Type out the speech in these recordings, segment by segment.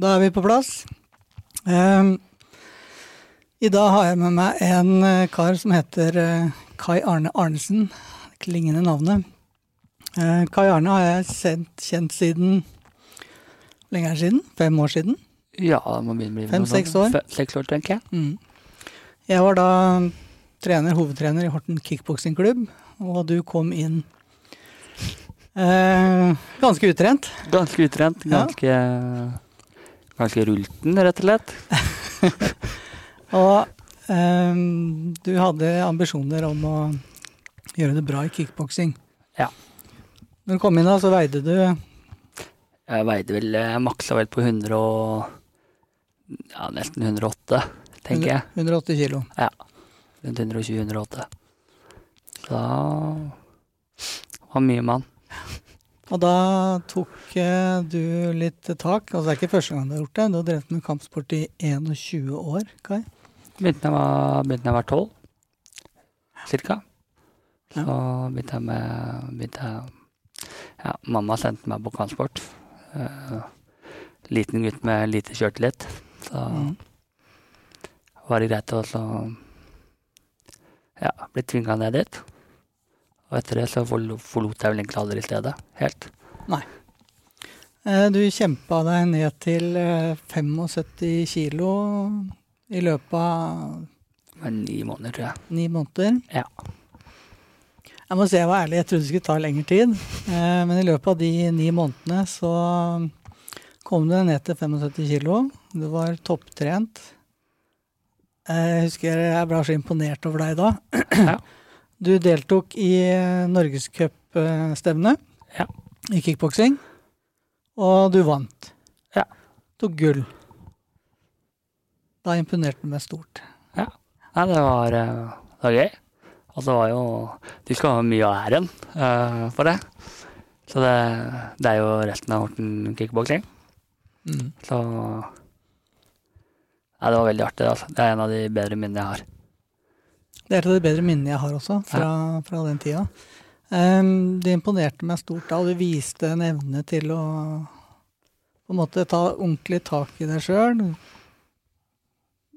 Da er vi på plass. Um, I dag har jeg med meg en uh, kar som heter uh, Kai Arne Arnesen. Klingende navnet. Uh, Kai Arne har jeg kjent, kjent siden lenge er siden? Fem år siden? Ja, det må begynne å bli Fem-seks år? Seks år, tenker jeg. Mm. Jeg var da trener, hovedtrener i Horten kickboksingklubb, og du kom inn eh, ganske utrent. Ganske utrent. Ganske, ja. Ganske rulten, rett og slett. og um, du hadde ambisjoner om å gjøre det bra i kickboksing. Ja. Når du kom inn da, så veide du Jeg veide vel Jeg maksa vel på 100 og Ja, nesten 108, tenker jeg. 180 kilo. Ja. Rundt 120-108. Så det var mye mann. Og da tok eh, du litt tak. Altså det er ikke første gang du har gjort det. Du har drevet med kampsport i 21 år, Kai. Begynte da jeg var 12, cirka. Så begynte jeg med begynte jeg, Ja, mamma sendte meg på kampsport. Uh, liten gutt med lite kjørtelett. Så mm. var det greit å så ja, bli tvinga ned dit. Og etter det så forlot jeg vel egentlig aldri stedet helt. Nei. Du kjempa deg ned til 75 kilo i løpet av Ni måneder, tror jeg. Ni måneder? Ja. Jeg må si jeg var ærlig, jeg trodde det skulle ta lengre tid. Men i løpet av de ni månedene så kom du ned til 75 kilo. Du var topptrent. Jeg husker jeg ble så imponert over deg da. Ja. Du deltok i norgescupstevnet ja. i kickboksing, og du vant. Ja. Tok gull. Da imponerte du meg stort. Ja. Nei, det var, det var gøy. Og det var jo De skal ha mye av æren uh, for det. Så det, det, er jo resten av Horten kickboksing. Mm. Så Nei, det var veldig artig. Altså. Det er en av de bedre minnene jeg har. Det er et av de bedre minnene jeg har også, fra, fra den tida. Um, det imponerte meg stort da, og du viste en evne til å på en måte ta ordentlig tak i deg sjøl.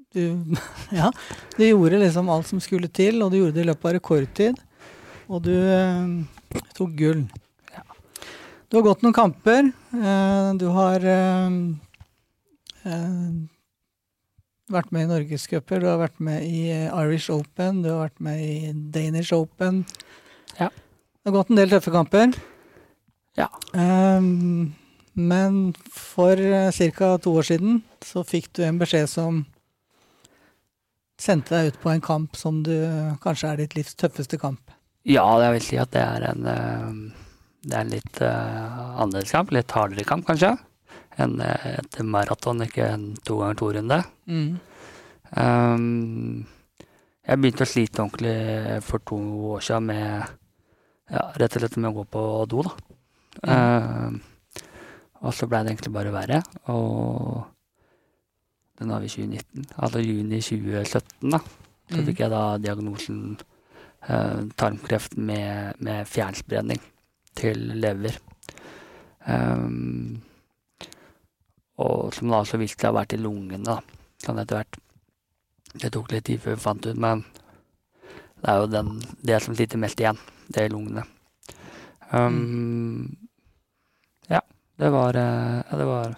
Du, ja, du gjorde liksom alt som skulle til, og du gjorde det i løpet av rekordtid. Og du uh, tok gull. Ja. Du har gått noen kamper. Uh, du har uh, vært med i norgescuper, du har vært med i Irish Open, du har vært med i Danish Open. Ja. Det har gått en del tøffe kamper. Ja. Um, men for uh, ca. to år siden så fikk du en beskjed som sendte deg ut på en kamp som du kanskje er ditt livs tøffeste kamp. Ja, jeg vil si at det er en, det er en litt uh, annerledes kamp. Litt hardere kamp, kanskje enn et maraton, ikke en to ganger to-runde. Mm. Um, jeg begynte å slite ordentlig for to år siden med ja, rett og slett med å gå på do, da. Mm. Uh, og så blei det egentlig bare verre. Og den har vi 2019. Altså juni 2017, da. Så Mm. fikk jeg da diagnosen uh, tarmkreft med, med fjernspredning til lever. Um, og som da også viste seg å ha vært i lungene, da, sånn etter hvert. Det tok litt tid før vi fant ut, men det er jo den, det som sitter mest igjen. Det er lungene. Um, ja, det var, ja, det var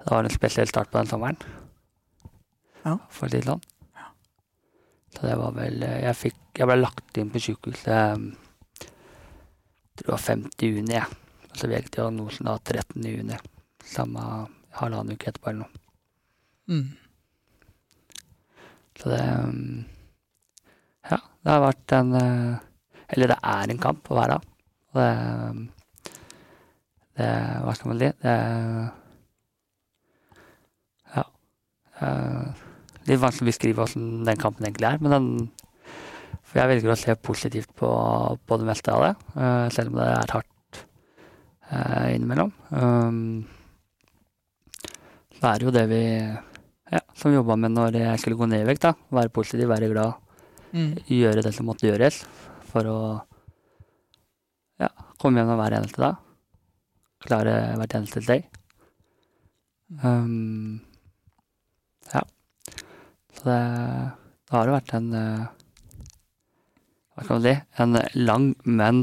Det var en spesiell start på den sommeren. Ja. For å si det sånn. Så det var vel Jeg fikk Jeg ble lagt inn på sykehuset jeg tror det var 50. juni, jeg. Og så fikk diagnosen da 13. juni. Samme halvannen uke etterpå eller noe. Mm. Så det um, Ja, det har vært en uh, Eller det er en kamp å være av. Og det, um, det Hva skal man si? Det Ja. Uh, litt vanskelig å beskrive åssen den kampen egentlig er, men den For jeg velger å se positivt på, på det meste av det, uh, selv om det er hardt innimellom. Um, så er jo det vi ja, som jobba med når jeg skulle gå ned i vekt. da. Være positiv, være glad. Mm. Gjøre det som måtte gjøres for å ja, komme gjennom hver eneste dag. Klare hvert eneste steg. Um, ja. Så det, det har jo vært en Hva skal man si? En lang, men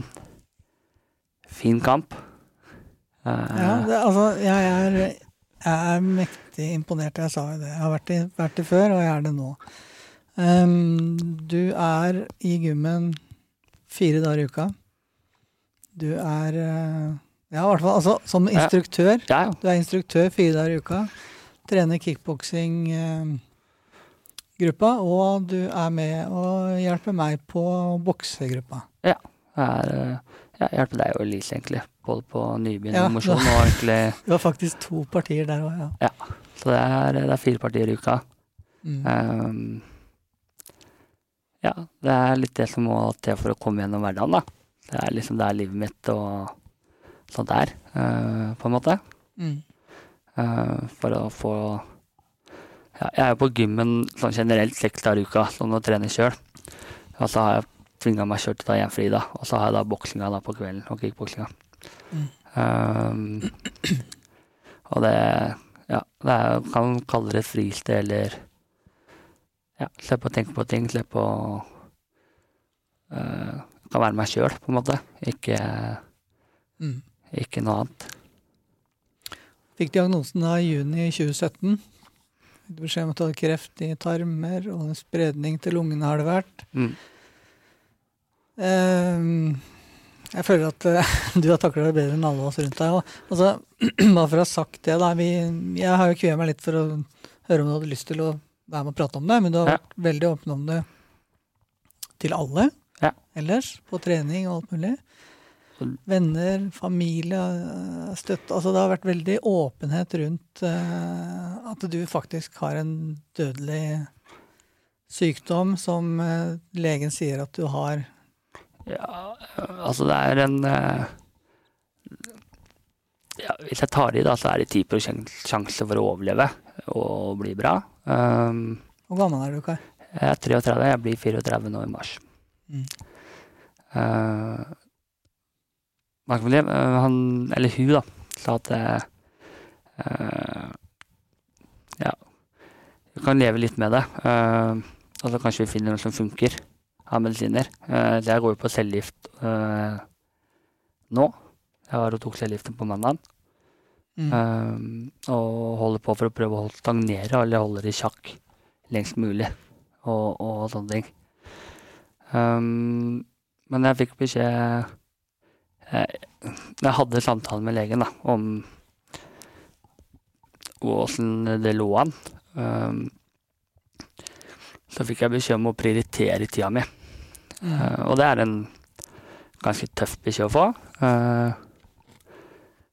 fin kamp. Uh, Ja, det, altså, jeg er, jeg er mektig imponert. Jeg sa jo det. Jeg har vært det, vært det før, og jeg er det nå. Um, du er i gymmen fire dager i uka. Du er eh, Ja, i hvert fall altså, som instruktør. ja, ja. Du er instruktør fire dager i uka. Trener kickboksing-gruppa. og du er med og hjelper meg på boksegruppa. Jeg, er, eh, hjelpe deg og Elise, egentlig. Både på Ja, nybegynnermosjon og egentlig Det var faktisk to partier der òg, ja. ja. Så det er, det er fire partier i uka. Mm. Um, ja, det er litt det som må til for å komme gjennom hverdagen, da. Det er liksom det er livet mitt og sånt der, uh, på en måte. Mm. Uh, for å få ja, Jeg er jo på gymmen sånn generelt seks dager i uka, sånn å trene sjøl. Og så har jeg tvinga meg sjøl til å ta hjemmefri, da. Og så har jeg da boksinga da på kvelden, og kickboksinga. Mm. Um, og det Ja, det er, kan kalle det fristed eller Ja, slippe å tenke på ting, slippe å uh, Kan være meg sjøl, på en måte. Ikke, Mm. ikke noe annet. Fikk diagnosen da i juni 2017. Fikk beskjed om at du hadde kreft i tarmer, og en spredning til lungene har det vært. Mm. Ehm, jeg føler at eh, du har takla det bedre enn alle oss rundt deg. Og, altså, bare for å ha sagt det, da. Vi, jeg har jo kvia meg litt for å høre om du hadde lyst til å være med og prate om det, men du har Ja. vært veldig åpen om det til alle Ja. ellers. På trening og alt mulig. Venner, familie, eh, støtte Altså det har vært veldig åpenhet rundt uh, at du faktisk har en dødelig sykdom som uh, legen sier at du har. Ja, altså det er en eh, ja, Hvis jeg tar i, da, så er det 10 sjanse for å overleve og bli bra. Um, Hvor gammel er du, Kai? jeg er 33, jeg blir 34 nå i mars. Mm. Eh, han, eller hun, da, sa at eh, Ja, du kan leve litt med det. Uh, og så kanskje vi finner noe som funker av medisiner. Uh, jeg går jo på cellegift eh, nå. Jeg var og tok cellegiften på mandag. Mm. Eh, og holder på for å prøve å stagnere, eller holde det i sjakk lengst mulig. Og, og sånne ting. Um, men jeg fikk beskjed jeg, jeg hadde samtale med legen da, om åssen det lå an. Um, så fikk jeg beskjed om å prioritere tida mi. Mm. Eh, og det er en ganske tøff bikkje å få. Uh,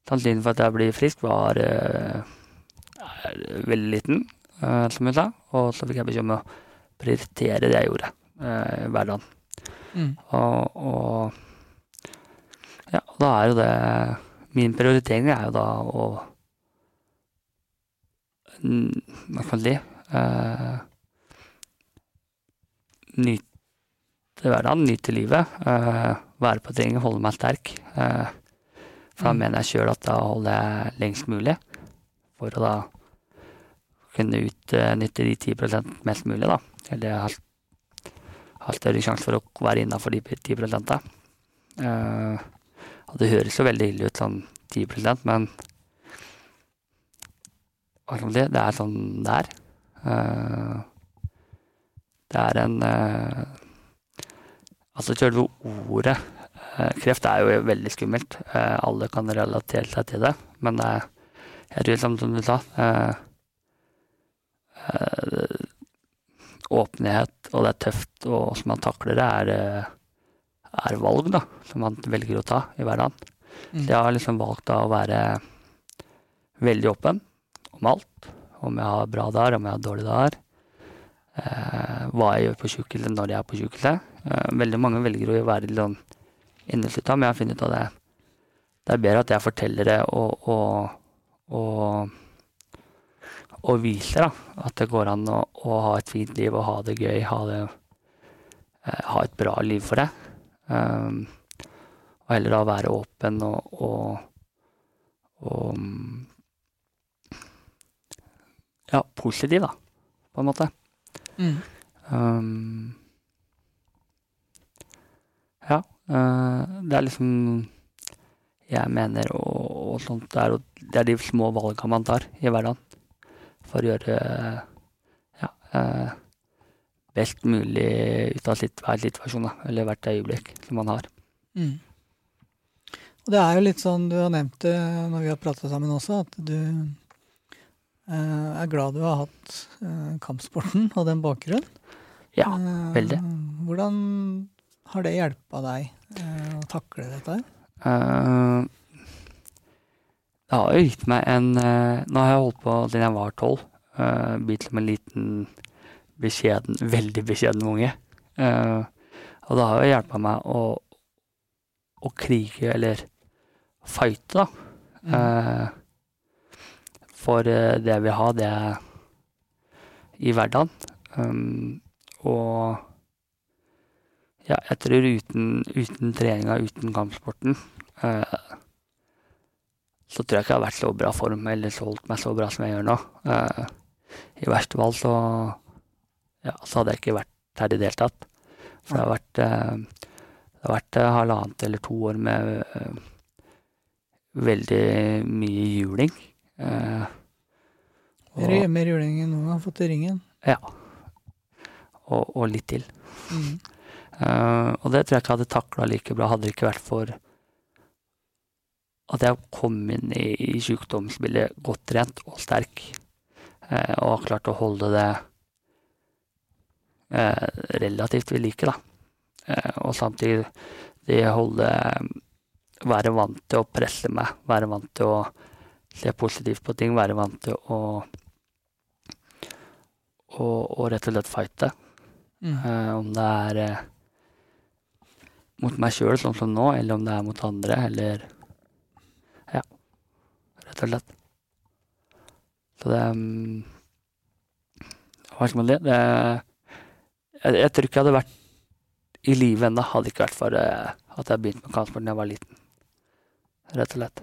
Sannsynligheten for at jeg blir frisk, var eh, er veldig liten, uh, som hun sa. Og så fikk jeg beskjed om å prioritere det jeg gjorde uh, i hverdagen. Mm. Og, og ja, da er jo det Min prioritering er jo da å Hva skal man si eh, Nyte hverdagen, nyte livet. Uh, være på trening, holde meg sterk. Uh, for da Mm. mener jeg sjøl at da holder jeg lengst mulig. For å da kunne utnytte de 10% mest mulig, da. Eller ha, ha større sjanse for å være innafor de 10 da. Eh, og det høres jo veldig ille ut, sånn 10 men hva skal man si, det er sånn det er. Uh, det er en eh, Altså selve ordet eh, kreft er jo veldig skummelt. Eh, alle kan relatere seg til det, men det jeg tror som, som du sa eh, Åpenhet, og det er tøft, og hvordan man takler det, er, er valg da, som man velger å ta i hverdagen. Mm. Jeg har liksom valgt da å være veldig åpen om alt. Om jeg har bra dager, om jeg har dårlige dager. Eh, hva jeg gjør på sykehuset når jeg er på sykehuset. Eh, veldig mange velger å være litt sånn inneslutta, men jeg har funnet ut av det. Det er bedre at jeg forteller det og, og, og, og viser da, at det går an å, å ha et fint liv og ha det gøy, ha, det, eh, ha et bra liv for det. Um, og heller da være åpen og, og, og ja, positiv, da, på en måte. Mm. Um, ja. eh, det er liksom Jeg mener og, og sånt det er, det er de små valgene man tar i hverdagen for å gjøre ja, eh, best mulig ut av sitt, hver situasjon, da, eller hvert øyeblikk som man har. Mm. Og det er jo litt sånn, du har nevnt det når vi har pratet sammen også, at du eh, er glad du har hatt eh, kampsporten og den bakgrunnen. Ja, Eh, veldig. Hvordan har det hjelpa deg eh, å takle dette? Eh, det har jo gitt meg en uh, Nå har jeg holdt på siden jeg var tolv. Uh, Blitt som en liten, beskjeden, veldig beskjeden unge. Uh, og det har jo hjelpa meg å, å krige, eller fighte, da. Mm. For det jeg vil ha, det er i hverdagen. Um, og ja, jeg tror uten, uten treninga, uten kampsporten, eh, så tror jeg ikke jeg har vært så bra form eller så holdt meg så bra som jeg gjør nå. Eh, I verste fall så, ja, så hadde jeg ikke vært her i det hele tatt. For det har vært, eh, det har vært eh, halvannet eller to år med eh, veldig mye juling. Eh, Mer, mer juling enn noen har fått i ringen. ja. Og, og litt til. Mm. Eh, og det tror jeg ikke jeg hadde takla like bra hadde det ikke vært for at jeg kom inn i, i sykdomsbildet godt trent og sterk, eh, og har klart å holde det eh, relativt ved like, da. Og samtidig holde Være vant til å presse meg, være vant til å se positivt på ting, være vant til å å, og rett og slett fighte. Mm. Om det er mot meg sjøl, sånn som nå, eller om det er mot andre, eller Ja, rett og slett. Så det mm, Hva skal man si? Det jeg, jeg tror ikke jeg hadde vært i live ennå, hadde ikke vært for eh, at jeg begynte med kampsport da jeg var liten. Rett og slett.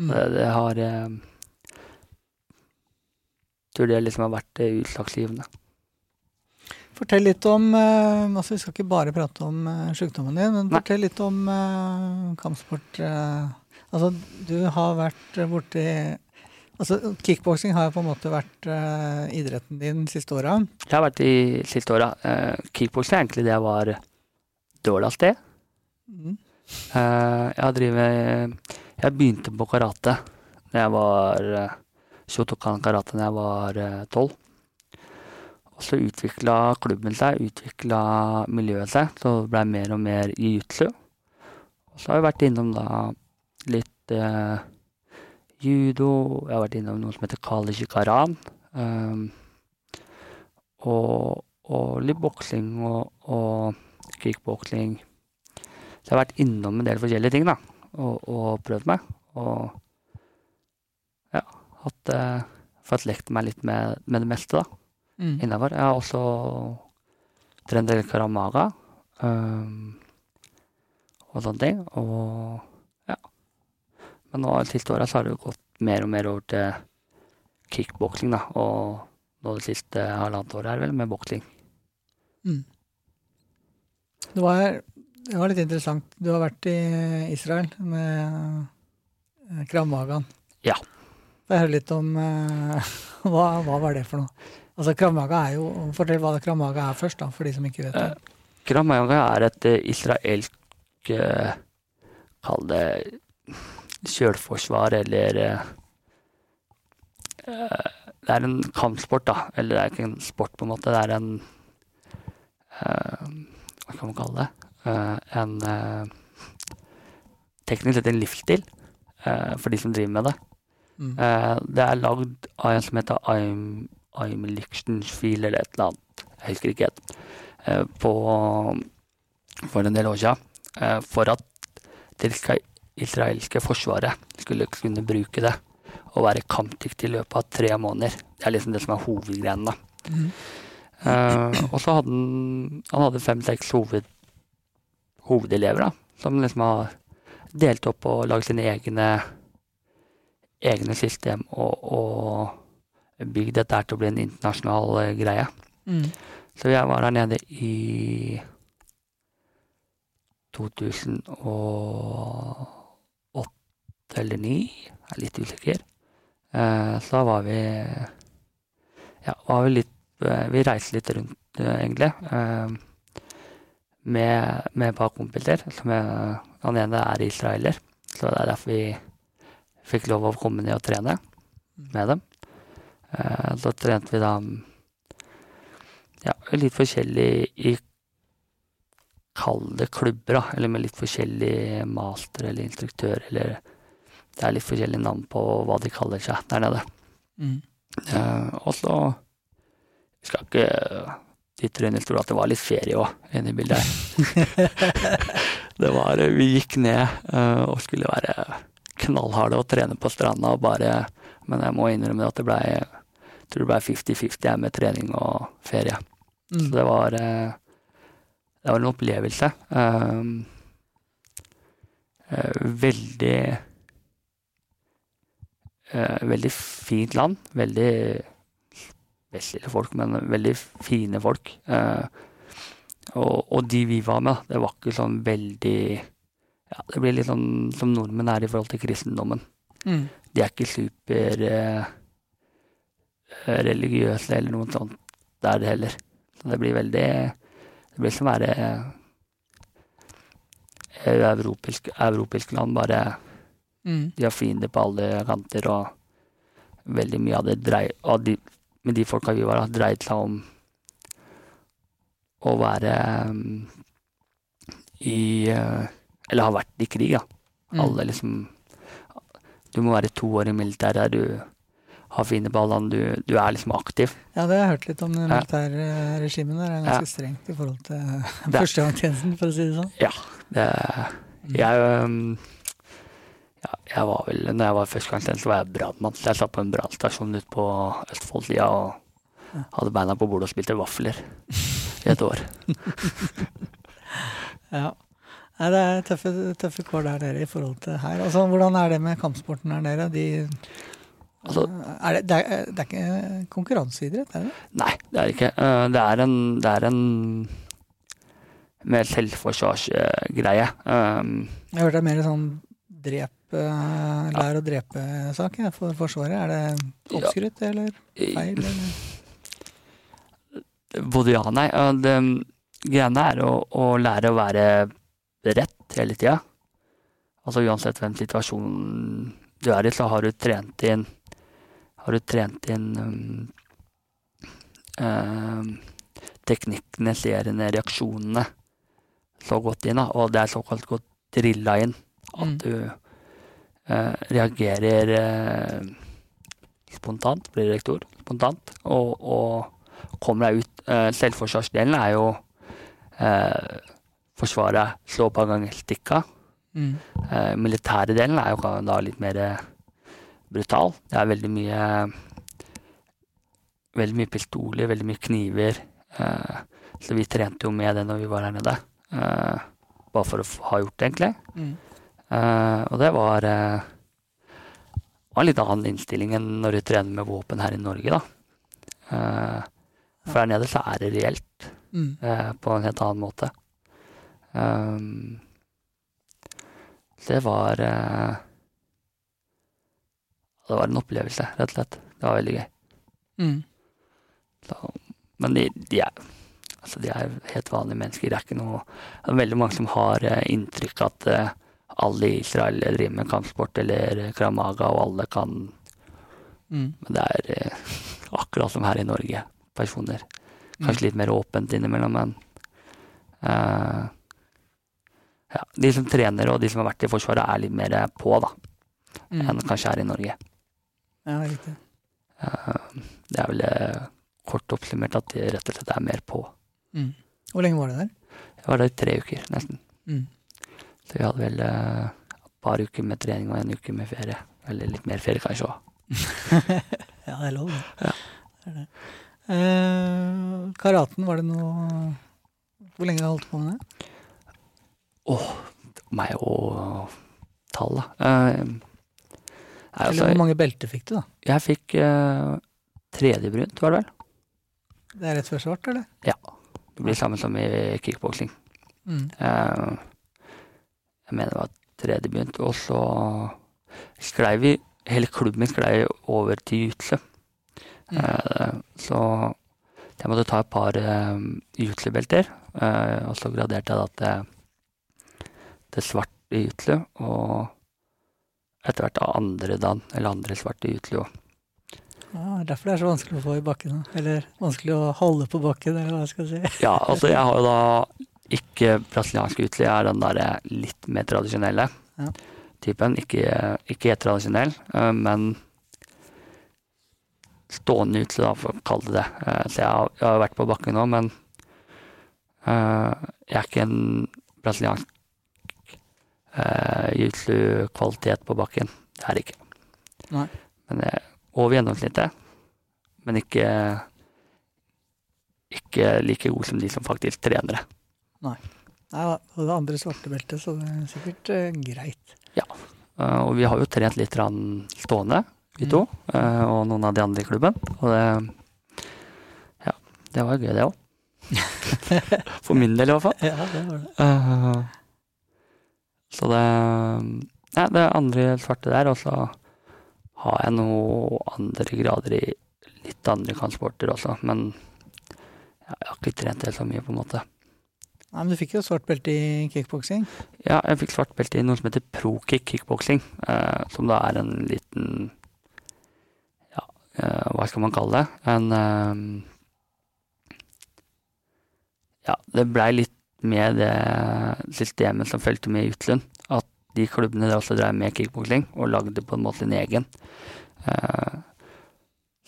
Mm. Det, det har Jeg Tror det liksom har vært eh, utslagsgivende. Fortell litt om eh, altså Vi skal ikke bare prate om eh, sykdommen din, men fortell litt om eh, kampsport. Altså, du har vært borti Altså, Kickboksing har jo på en måte vært uh, idretten din siste åra. Jeg har vært i siste åra. Uh, Kickboksing er egentlig det jeg var dårligst i. Mm. Uh, jeg har drevet Jeg begynte på karate da jeg var uh, Shotokan karate da jeg var tolv. Og så utvikla klubben seg, utvikla miljøet seg, så det blei mer og mer jiu-jitsu. Og så har jeg vært innom da litt eh, judo, jeg har vært innom noe som heter Kali Karan. Um, og, og litt boksing og, og kickboksing. Så jeg har vært innom en del forskjellige ting, da. Og, og prøvd meg. Og ja, hatt eh, fått lekt meg litt med, med det meste, da. Mm. Innafor. Jeg har også trent en del karamaga. Um, og sånne ting. Og ja. Men nå de siste åra har det jo gått mer og mer over til kickboksing, da. Og nå det siste halvannet året her, vel med boksing. Mm. Det, var, det var litt interessant. Du har vært i Israel med Krav Magaen. Ja. Få høre litt om uh, hva, hva var det for noe? Altså Kramaga er jo Fortell hva det Maga er først, da, for de som ikke vet det. Kramaga er et eh, israelsk eh, Kall det sjølforsvar, eller eh, eh, Det er en kampsport, da. Eller det er ikke en sport, på en måte. Det er en eh, Hva kan man kalle det? Eh, en eh, Teknisk sett en livsstil eh, for de som driver med det. Mm. Eh, det er lagd av en som heter Aim, Aim Lichtenspiel eller et eller annet. Jeg husker ikke helt. Eh, på, for en del år siden. Eh, for at det israelske forsvaret skulle kunne bruke det og være kampdyktig i løpet av tre måneder. Det er liksom det som er hovedgreiene. Mm. Uh, og så hadde han Han hadde fem-seks hoved, hovedelever, da, som liksom har delt opp og lagd sine egne egne system og, og bygd dette her til å bli en internasjonal uh, greie. Mm. Så jeg var der nede i 2008 eller 2009, jeg er litt usikker. Uh, så var vi Ja, var vi litt uh, Vi reiste litt rundt, egentlig. Med, med et par kompiser. Som jeg, han ene er israeler, så det er derfor vi fikk lov å komme ned og trene med dem. Eh, så trente vi da ja, litt forskjellig i Kall det klubber, da. Eller med litt forskjellig master eller instruktør, eller Det er litt forskjellige navn på hva de kaller seg der nede. Mm. Eh, og så skal ikke de under stol at det var litt ferie òg inne i bildet her. det var Vi gikk ned eh, og skulle være knallharde og trene på stranda og bare Men jeg må innrømme at det blei tror det ble 50-50 med trening og ferie. Så Mm. det var eh, Det var en opplevelse. Um, veldig eh, Veldig fint land. Veldig spesielle folk, men veldig fine folk. Og, og de vi var med, det var ikke sånn veldig ja, Det blir litt sånn som nordmenn er i forhold til kristendommen. Mm. De er ikke super religiøse eller noe sånt der det heller. Så det blir veldig Det blir som å være eh, europeisk, europeisk land, bare Mm. de har fiender på alle kanter, og veldig mye av det dreier Og de, med de folka vi var, har dreid seg om å være um, i eh, Eller har vært i krig, da. Mm. Alle liksom Du må være to år i militæret, du har fine på du, du er liksom aktiv. Ja, det har jeg hørt litt om. Det militære regimet der er ganske strengt i forhold til førstegangstjenesten, for å si det sånn. Ja. Det, jeg ja, jeg var vel Når jeg var førstegangstjeneste, var jeg brannmann. Så jeg satt på en brannstasjon ute på Østfoldsida og hadde beina på bordet og spilte vafler i et år. Ja. Nei, det er tøffe, tøffe kår der dere i forhold til her. Altså, Hvordan er det med kampsporten der nede? De, Altså- er det, det, er, det er ikke konkurranseidrett, er det? Nei, det er det ikke. Eh, Det er en, det er en mer selvforsvarsgreie. Um, Jeg har hørt det er mer sånn drep, eh, lær å drepe-sak ja, for Forsvaret. Er det oppskrytt eller feil? Eller? Både ja og nei. Eh, Det greiene er å, å lære å være rett hele tida. Altså uansett hvem situasjonen du er i, så har du trent inn Har du trent inn um, um, teknikkene, seriene, reaksjonene så godt inn, da. Og det er såkalt godt drilla inn. At Mm. du uh, reagerer uh, spontant, blir rektor, spontant, og, og kommer deg ut. Uh, selvforsvarsdelen er jo uh, forsvare, slå på ganger, stikka. Mm. Militære delen er jo da litt mer brutal. Det er veldig mye Veldig mye pistoler, veldig mye kniver. Eh, så vi trente jo med det når vi var her nede. Eh, bare for å ha gjort det, egentlig. Mm. Eh, og det var var en litt annen innstilling enn når du trener med våpen her i Norge, da. For her nede så er det reelt Mm. på en helt annen måte. Um, det var Det var en opplevelse, rett og slett. Det var veldig gøy. Mm. Så, men de, de, er, altså de er helt vanlige mennesker. Det er ikke noe Det er veldig mange som har eh, inntrykk at eh, alle i Israel driver med kampsport eller eh, kramaga, og alle kan Mm. Men det er eh, akkurat som her i Norge. Personer. Mm. Kanskje litt mer åpent innimellom, men ja, De som trener og de som har vært i Forsvaret, er litt mer på da, Mm. enn kanskje her i Norge. Ja, riktig. Eh, det er vel eh, kort oppsummert at de rett og slett er mer på. Mm. Hvor lenge var det der? Jeg var der i tre uker, nesten. Mm. Så vi hadde vel eh, et par uker med trening og en uke med ferie. Eller litt mer ferie, kanskje òg. ja, det er lov. Ja. det, er det. Eh, karaten, var det noe Hvor lenge holdt du på med det? Åh, Meg og tall, da. Eh, Eller altså, hvor mange belter fikk du, da? jeg fikk eh, tredje brunt, var det vel? Det er rett før svart, eller? Ja. Det blir samme som i kickboksing. Mm. Eh, jeg mener det var tredje begynt, og så sklei vi Hele klubben min sklei over til jutsle. Mm. Eh, så jeg måtte ta et par uh, jutlebelter, eh, og så graderte jeg da til, til svart i jutle, og etter hvert av andre dan, eller andre svarte utlo. Ja, er derfor det er så vanskelig å få i bakken. Eller vanskelig å holde på bakken, eller hva jeg skal si. Ja, altså jeg har jo da ikke brasiliansk utli, jeg er den derre litt mer tradisjonelle Ja. typen. Ikke, ikke helt tradisjonell, eh, men stående utli, da, for å kalle det det. Eh, Så jeg har, jeg har vært på bakken nå, men eh, jeg er ikke en brasiliansk uh, jutlu-kvalitet på bakken. Det er det ikke. Nei. Men det er over gjennomsnittet, men ikke ikke like god som de som faktisk trener det. Nei, og det andre svarte beltet, så det er sikkert uh, greit. Eh, og vi har jo trent litt stående, vi to, uh, og noen av de andre i klubben. Og det Ja, det var gøy, det òg. For min del, i hvert fall. Ja, det var det. Så det Ja, det andre svarte der, og så har jeg noen andre grader i litt andre kampsporter også, men jeg har ikke trent det så mye, på en måte. Nei, men du fikk jo svart belte i kickboksing. Ja, jeg fikk svart belte i noe som heter pro-kick kickboksing, eh, som da er en liten Ja, eh, hva skal man kalle det? En eh, Ja, det blei litt med det systemet som fulgte med i Utlund. At de klubbene der også drev med kickboksing, og lagde på en måte en egen. Eh,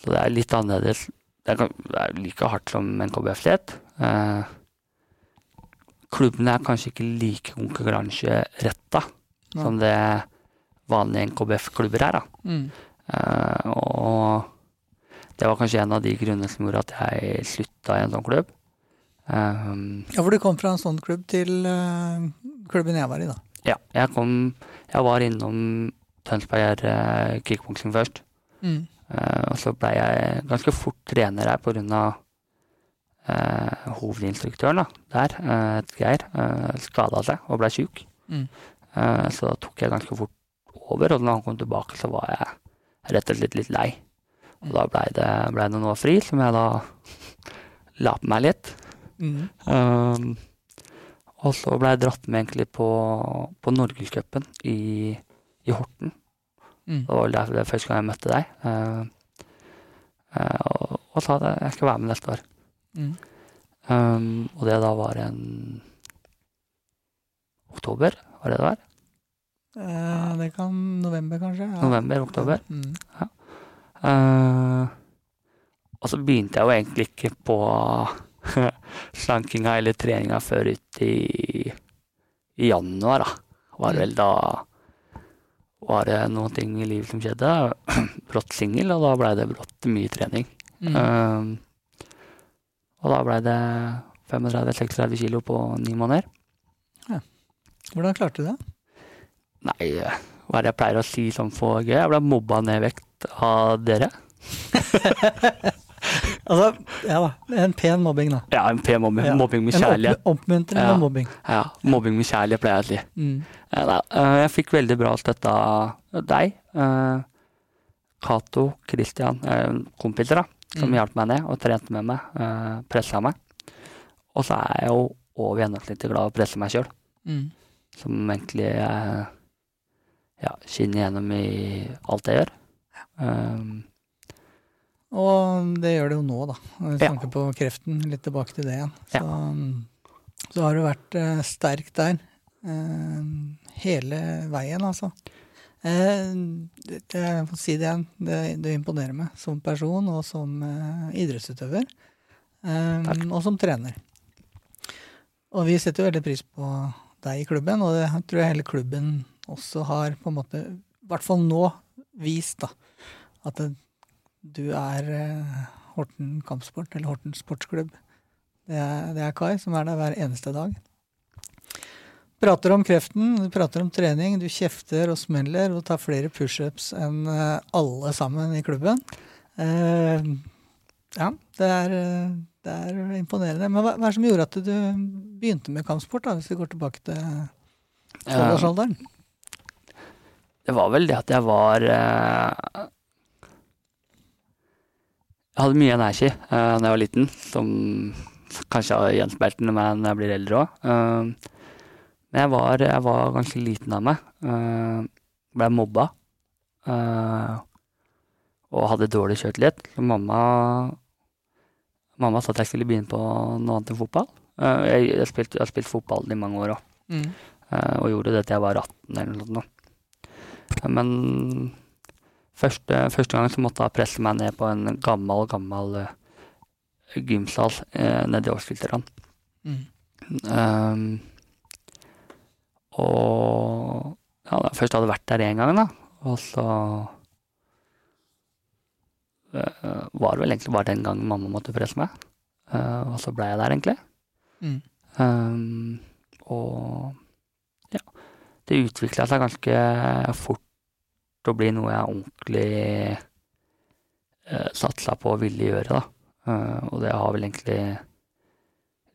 så det er litt annerledes. Det er, det er like hardt som NKBF-lett. Eh, klubbene er kanskje ikke like konkurranseretta Nei. som det vanlige NKBF-klubber er. da. Mm. Eh, og det var kanskje en av de grunnene som gjorde at jeg slutta i en sånn klubb. Um, Ja, for du kom fra en sånn klubb til uh, klubben jeg var i, da. ja, jeg kom Jeg var innom Tønsberg uh, kickboksing først. Mm. Uh, og så blei jeg ganske fort trener her pga. Uh, hovedinstruktøren da, der, uh, Geir, uh, skada seg og blei sjuk. Mm. Uh, så da tok jeg ganske fort over, og når han kom tilbake, så var jeg rett og slett litt lei. Og da blei det, ble det noe fri, som jeg da la på meg litt. Mm. Um, og så ble jeg dratt med egentlig på, på Norgescupen i, i Horten. Mm. Det var vel der- det første gang jeg møtte deg. Uh, uh, og, og sa at jeg skal være med neste år. Mm. Um, og det da var en oktober, var det det var? Eh, det kan november, kanskje? Ja. November, oktober. Mm. Eh, og så begynte jeg jo egentlig ikke på slankinga eller treninga før ut i, i januar, da. Var vel da var det noen ting i livet som skjedde. Brått singel, og da blei det brått mye trening. Mm. Um, og da blei det 35-36 kilo på ni måneder. Hvordan klarte du det? Nei, hva er det jeg pleier å si sånn for gøy? Jeg ble mobba ned vekt av dere. Altså, ja da. En pen mobbing, da. Ja, en pen mobbing, Ja. mobbing med En kjærlighet. opp- oppmuntrende Ja. mobbing. Ja, mobbing med kjærlighet, pleier jeg å si. Mm. Ja, eh, jeg fikk veldig bra støtte av deg, eh, Cato, Christian, eh, kompiser da, som Mm. hjalp meg ned og trente med meg, pressa meg. Og så er jeg jo over gjennomsnittet glad i å presse meg sjøl, Mm. som egentlig ja, skinner gjennom i alt jeg gjør. Um, Og det gjør det jo nå, da. Med snakker på kreften, litt tilbake til det igjen. Så, så har du vært uh, sterk der uh, hele veien, altså. Uh, det, jeg får si det igjen, det, det imponerer meg som person og som idrettsutøver. Og som trener. Og vi setter jo veldig pris på deg i klubben, og det tror jeg hele klubben også har på en måte, i hvert fall nå, vist da, at det, du er eh, Horten kampsport, eller Horten sportsklubb. Det er, det er Kai som er der hver eneste dag. Prater om kreften, du prater om trening, du kjefter og smeller og tar flere pushups enn eh, alle sammen i klubben. Eh, ja, det er, eh, det er imponerende. Men hva, hva er det som gjorde at du begynte med kampsport, da, hvis vi går tilbake til tolvårsalderen? det var vel det at jeg var eh, Jeg hadde mye energi uh, da jeg var liten, som kanskje har gjenspeilt meg når jeg blir eldre òg. men jeg var, jeg var ganske liten av meg. Uh, ble mobba. Uh, og hadde dårlig. Så mamma Mamma sa at jeg skulle begynne på noe annet enn fotball. Eh, jeg, jeg, spilte, jeg har spilt fotball i mange år òg. Mm. Eh, og gjorde det til jeg var 18 eller noe sånt. Eh, Men første, første gang så måtte jeg presse meg ned på en gammel, gammel uh, gymsal uh, nede i Åsfilterne. Mm. Um, og ja, da jeg først hadde vært der én gang, da, og så uh, var det vel egentlig bare den gangen mamma måtte presse meg. Og så blei jeg der, egentlig. Mm. Um, og ja, det utvikla seg ganske fort å bli noe jeg ordentlig eh, satsa på og ville gjøre, da. Eh, og det har vel egentlig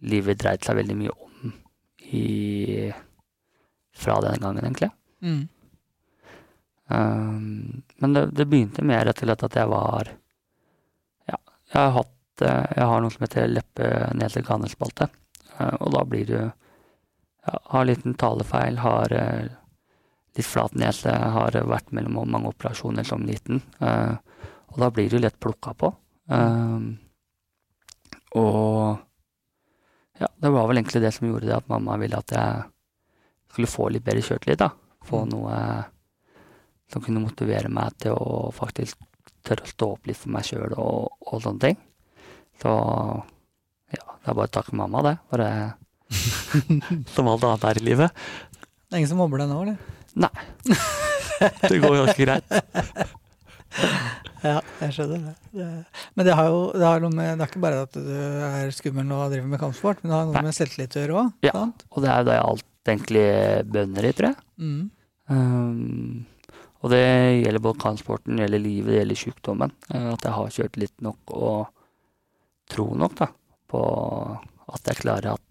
livet dreid seg veldig mye om i fra den gangen, egentlig. Mm. Um, men det, det begynte med rett og slett at jeg var Ja, jeg har hatt eh, Jeg har noe som heter leppe-nese-ganespalte. Uh, og da blir du ja, Har liten talefeil, har uh, litt flat nese, har vært mellom mange operasjoner som liten. Uh, og da blir du lett plukka på. Um, og ja, det var vel egentlig det som gjorde det at mamma ville at jeg skulle få litt bedre kjørt da. Få Mm. noe som kunne motivere meg til å faktisk tørre å stå opp litt for meg sjøl og, og sånne ting. Så ja, det er bare å takke mamma, det. Bare som alt annet her i livet. Det er ingen som mobber deg nå, eller? Det går ganske greit. Ja, jeg skjønner det. det. Men det har jo det, har noe med, det er ikke bare at du er skummel og driver med kampsport, men det har noe Nei. med selvtillit å gjøre òg. Ja. Og det er jo det alt egentlig bønder i, tror jeg. Mm. Um, og det gjelder både kampsporten, det gjelder livet, det gjelder sykdommen. Eh, At jeg har kjørt litt nok og tro nok da, på at jeg klarer at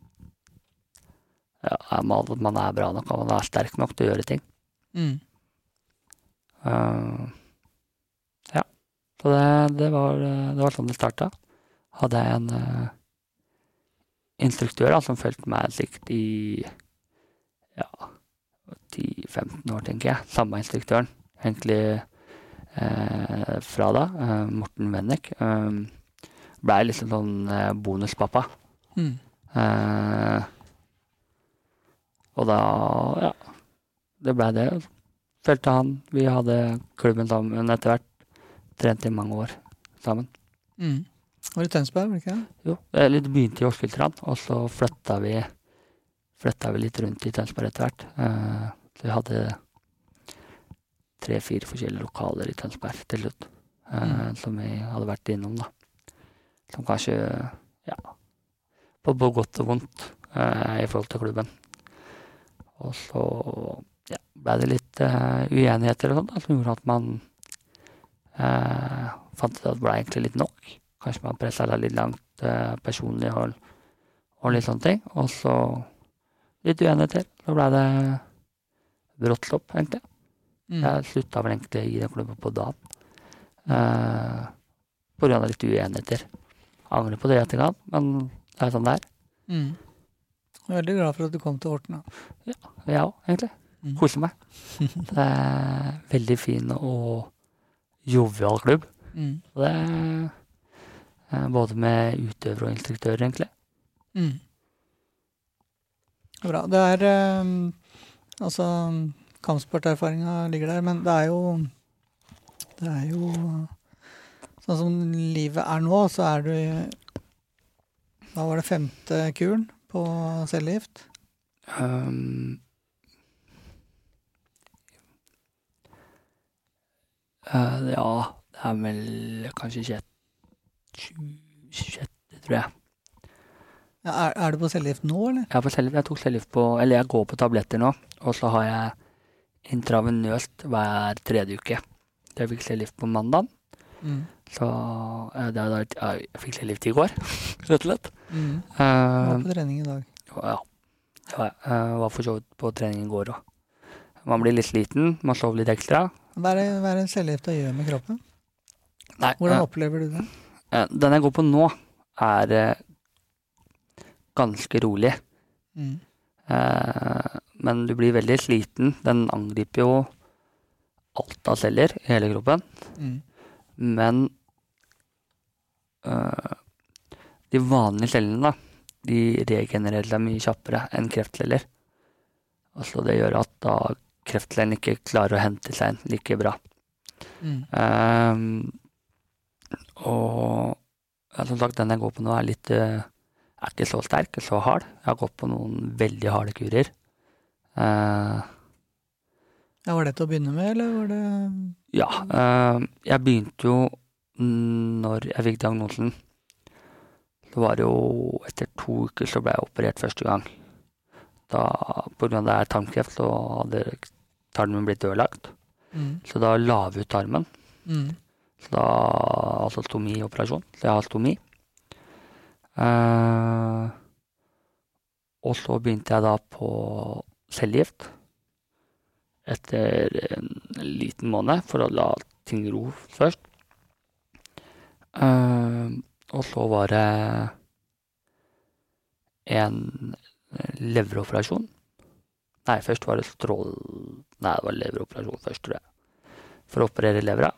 ja, man, man er bra nok og man er sterk nok til å gjøre ting. Mm. Uh, ja. Så det, det, var, det var sånn det starta. Hadde jeg en uh, instruktør da, som fulgte meg sikkert i ja, 10-15 år, tenker jeg. Samme instruktøren, egentlig uh, fra da. eh, Morten Wennek. Um, Blei liksom sånn eh, bonuspappa. Mm. Eh, og da, ja Det blei det. Følte han. Vi hadde klubben sammen etter hvert. Trente i mange år sammen. Mm. Var det Tønsberg, var det ikke det? Jo, det begynte i Åsfiltran, og så flytta vi, flytta vi litt rundt i Tønsberg etter hvert. Uh, så vi hadde tre-fire forskjellige lokaler i Tønsberg til slutt, uh, Mm. som vi hadde vært innom, da. Som kanskje, ja, på både godt og vondt uh, i forhold til klubben. Og så ble det litt uh, uenigheter og sånt, da, som gjorde at man uh, fant ut at det ble egentlig litt nok. Kanskje man pressa det litt langt uh, personlig og, og litt sånne ting. Og så litt uenigheter. Så ble det brått stopp, egentlig. Mm. Jeg slutta vel egentlig i den klubben på dagen. Uh, på grunn av litt uenigheter. Angrer på det i etterkant, men det er sånn det er. Mm. Jeg er veldig glad for at du kom til Horten. da. Jeg òg, egentlig. Mm. Koser meg. Det er veldig fin og jovial klubb. Mm. Det er eh, både med utøvere og instruktører, egentlig. Mm. Bra. Det er eh, Altså, kampsporterfaringa ligger der, men det er jo Det er jo Sånn som livet er nå, så er du Hva var det femte kuren på cellegift? Um, eh, ja, det er vel kanskje sjette, sjette tror jeg. Ja, er, er du på cellegift nå, eller? Jeg, er på cellegift- jeg tok cellegift på Eller jeg går på tabletter nå, og så har jeg intravenøst hver tredje uke. Jeg fikk cellegift på mandag, Mm. Så eh, det, det, jeg fikk cellegift i går, rett og slett. Mm. Uh, Var på trening i dag. ja. ja jeg var for så vidt på trening i går òg. Man blir litt sliten, man sover litt ekstra. Hva er det, hva er det å gjør med kroppen? Nei, Hvordan eh, opplever du det? eh, den jeg går på nå, er eh, ganske rolig. Mm. Men du blir veldig sliten. Den angriper jo alt av celler i hele kroppen. Mm. Men de vanlige cellene, da, de regenererer seg mye kjappere enn kreftceller. Altså det gjør at da kreftcellen ikke klarer å hente seg inn like bra. Mm. Um, og ja, som sagt, den jeg går på nå, er litt øh, er ikke så sterk, så hard. Jeg har gått på noen veldig harde kurer. Uh, Ja, var det til å begynne med, eller var det Ja. eh, jeg begynte jo når jeg fikk diagnosen. Så var det jo etter to uker så ble jeg operert første gang. Da, på grunn av det er tarmkreft, så hadde tarmen blitt ødelagt. mm. Så da la vi ut tarmen. Mm. Så da, altså stomioperasjon. Så jeg har stomi. Eh, og så begynte jeg da på cellegift. Etter en liten måned, for å la ting ro først. Eh, og så var det en leveroperasjon. Nei, først var det strål... Nei, det var leveroperasjon først, tror jeg. For å operere levera.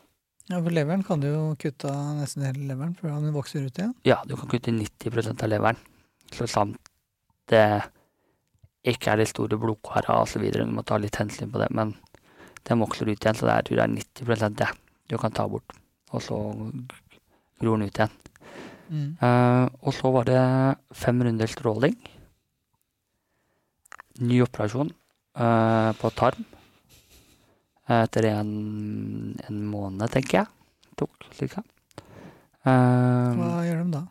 Ja, for leveren kan du jo kutte av nesten hele leveren før den vokser ut igjen. Ja, du kan kutte 90% av leveren. Så samt det ikke er de store blodkara osv. Du må ta litt hensyn på det. Men den vokser ut igjen, så det er, jeg tror det er 90 det du kan ta bort. Og så gror den ut igjen. Mm. Uh, og så var det fem runder stråling. Ny operasjon eh, på tarm. Etter en, en måned, tenker jeg. Tok liksom. Eh, Hva gjør de da?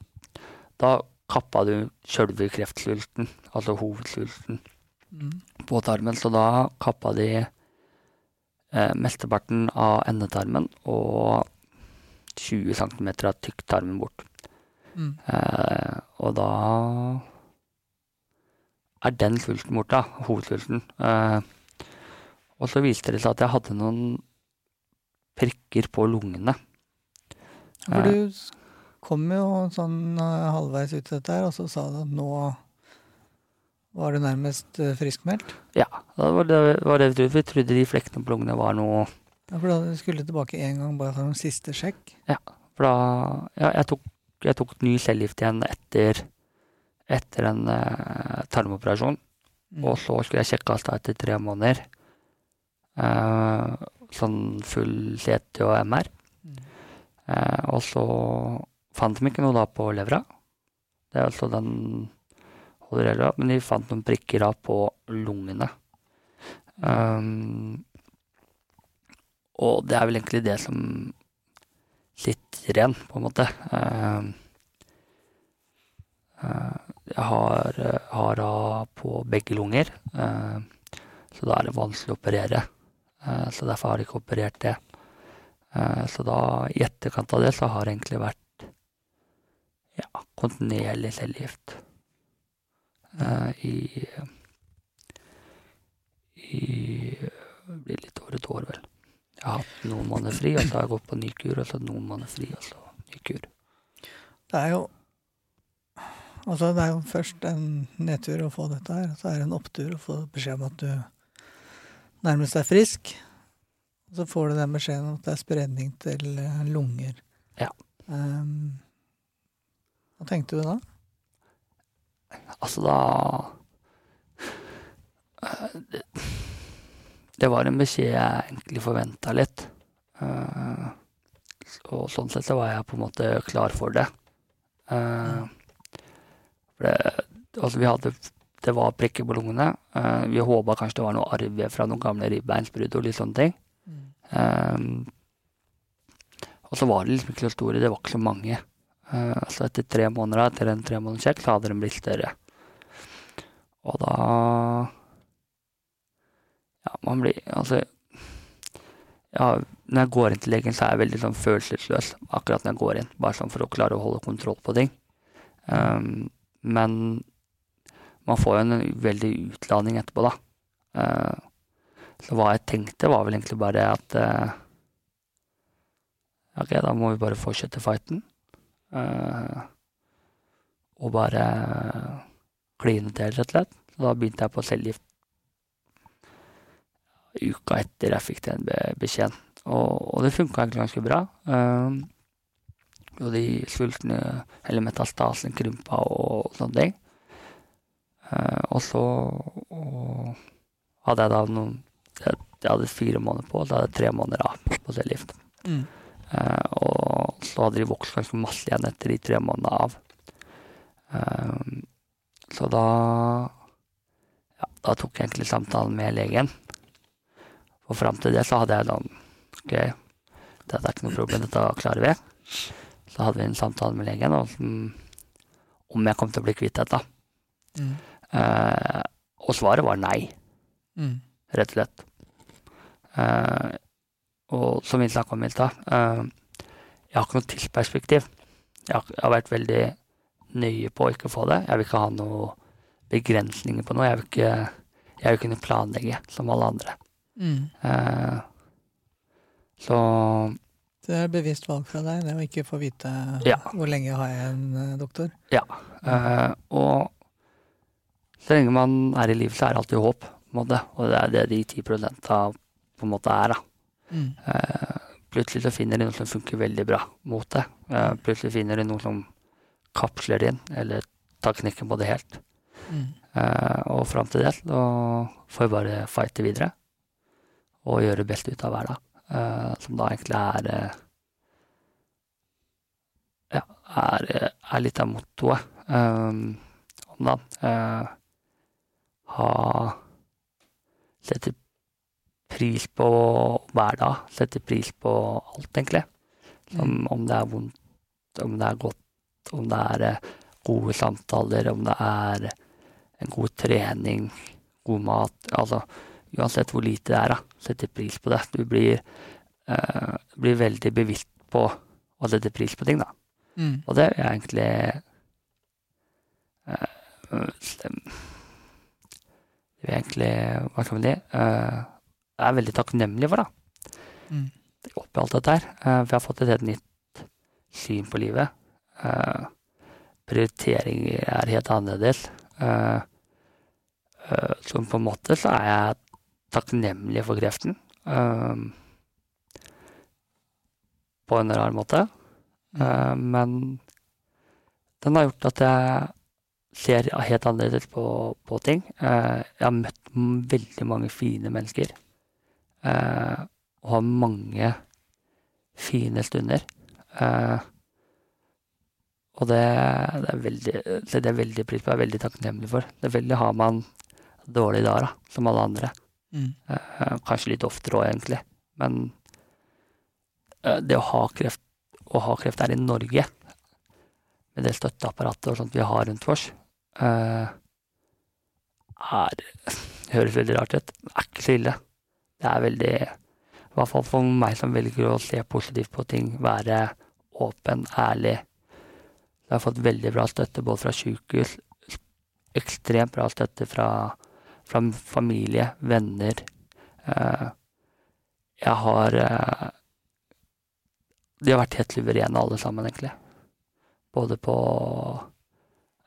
da kappa du sjølve kreftsvulten, altså hovedsvulten, Mm. på tarmen. Så da kappa de eh, mesteparten av endetarmen og 20 cm av tykktarmen bort. Mm. Eh, og da er den sulten borte, hovedsulten. Eh, og så viste det seg at jeg hadde noen prikker på lungene. For du kom jo sånn eh, halvveis ut til dette her, og så sa du at nå var du nærmest eh, friskmeldt. Ja, det var det, var det vi trodde. Vi trodde de flekkene på lungene var noe Ja, for da skulle du tilbake én gang bare for en siste sjekk. Ja, For da Ja, jeg tok, jeg tok ny cellegift igjen etter, etter en uh, tarmoperasjon. Mm. Og så skulle jeg sjekkes da etter tre måneder. Uh, sånn full CT og MR. Mm. Uh, og så fant de ikke noe da på levra. Det er altså den holder levra, men de fant noen prikker da på lungene. Um, og det er vel egentlig det som sitter igjen, på en måte. Uh, eh, jeg har, hara på begge lunger, eh, så da er det vanskelig å operere. Eh, så derfor har de ikke operert det. Eh, Så da, i etterkant av det, så har det egentlig vært ja, kontinuerlig cellegift. Eh, I I Det blir litt over et år, vel. Jeg har hatt noen måneder fri, og så har jeg gått på ny kur, og så noen måneder fri, og så ny kur. Det er jo Altså, det er jo først en nedtur å få dette her, så er det en opptur å få beskjed om at du nærmest er frisk. Og så får du den beskjeden om at det er spredning til eh, lunger. Ja. Um, hva tenkte du da? Altså, da Eh, det, det var en beskjed jeg egentlig forventa litt. Uh, og sånn sett så var jeg på en måte klar for det. Eh, for det altså, vi hadde Det var prikker på lungene. Uh, vi håpa kanskje det var noe arv fra noen gamle ribbeinsbrudd og litt sånne ting. Eh, og så var det liksom ikke så store, det var ikke så mange. Uh, så etter tre måneder, etter en tre måneders sjekk, så hadde den blitt større. Og da Ja, man blir Altså, ja, Når jeg går inn til legen, så er jeg veldig sånn følelsesløs akkurat når jeg går inn. Bare sånn for å klare å holde kontroll på ting. Um, men man får jo en veldig utladning etterpå, da. Uh, så hva jeg tenkte, var vel egentlig bare at uh, Ok, da må vi bare fortsette fighten. Uh, og bare kline til, rett og slett. Så da begynte jeg på cellegift uka etter jeg fikk den beskjeden. Og, og det funka egentlig ganske bra. Og de svultne, eller metastasen, krympa og sånne ting. Uh, og så og hadde jeg da noen Jeg, jeg hadde fire måneder på, og så hadde jeg tre måneder av på cellegift. Mm. Uh, og så hadde de vokst ganske masse igjen etter de tre månedene av. Uh, så da ja, da tok jeg egentlig samtalen med legen. Og fram til det så hadde jeg sånn OK, dette er ikke noe problem, dette klarer vi. Så hadde vi en samtale med legen og, om jeg kom til å bli kvitt dette. Mm. Eh, og svaret var nei, mm. rett og slett. Eh, og som vi snakka om i stad, eh, jeg har ikke noe tidsperspektiv. Jeg har, jeg har, vært veldig nøye på å ikke få det. Jeg vil ikke ha noen begrensninger på noe. Jeg vil ikke, jeg vil kunne planlegge som alle andre. Mm. Eh, så Det er et bevisst valg fra deg, det å ikke få vite ja. hvor lenge har jeg en uh, doktor? Ja. Uh, og så lenge man er i liv, så er det alltid håp. Og det er det de 10 prosentene på en måte er. Mm. Uh, plutselig så finner de noe som funker veldig bra mot det. Uh, plutselig finner de noe som kapsler inn, eller tar knekken på det helt. Mm. Og fram til det så får vi bare fighte videre og gjøre det beste ut av hver dag. Uh, som da egentlig er uh, Ja, er, er, litt av mottoet um, om dagen. ha Sette pris på hver dag. Sette pris på alt, egentlig. Som, mm. Om det er vondt, om det er godt, om det er gode samtaler, om det er en god trening, god mat. Altså uansett hvor lite det er, da, setter pris på det. Du blir, uh, blir veldig bevisst på å sette pris på ting, da. Mm. Og det er egentlig uh, Det er egentlig Hva skal man si? Uh, jeg er veldig takknemlig for, da. Mm. Oppi alt dette her. Uh, jeg har fått et helt nytt syn på livet. Uh, prioriteringer er helt annerledes. Uh, som på en måte så er jeg takknemlige for kreften. Um, på en rar måte. Uh, men den har gjort at jeg ser helt annerledes på, på ting. Uh, jeg har møtt veldig mange fine mennesker. Uh, og har mange fine stunder. og det, det, er veldig, det er veldig pris på. Jeg er veldig takknemlig for. Det er har man dårlige dager, da, som alle andre. Mm. Eh, kanskje litt oftere òg, egentlig. Men eh, det å ha kreft, å ha kreft her i Norge, med det støtteapparatet og sånt vi har rundt oss, eh, er Høres veldig rart ut. Det er ikke så ille. Det er veldig I hvert fall for meg som velger å se positivt på ting, være åpen, ærlig. Jeg har fått veldig bra støtte både fra sykehus, ekstremt bra støtte fra fra familie, venner. Uh, jeg har uh, De har vært helt suverene alle sammen, egentlig. Både på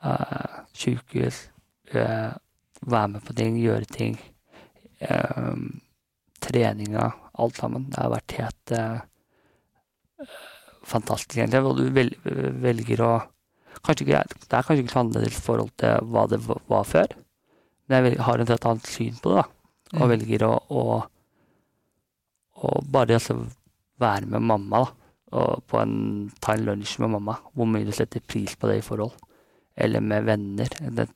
uh, sykehus, være med på ting, gjøre ting. treninga, alt sammen. Det har vært helt fantastisk, egentlig. Og du vel, velger å ikke, Det er kanskje ikke så annerledes forhold til hva det var før. Men jeg har et helt annet syn på det, da. Og mm. velger å, å, å bare altså være med mamma, da. Og på en, ta en lunsj med mamma. Hvor mye du setter pris på det i forhold. Eller med venner. Det,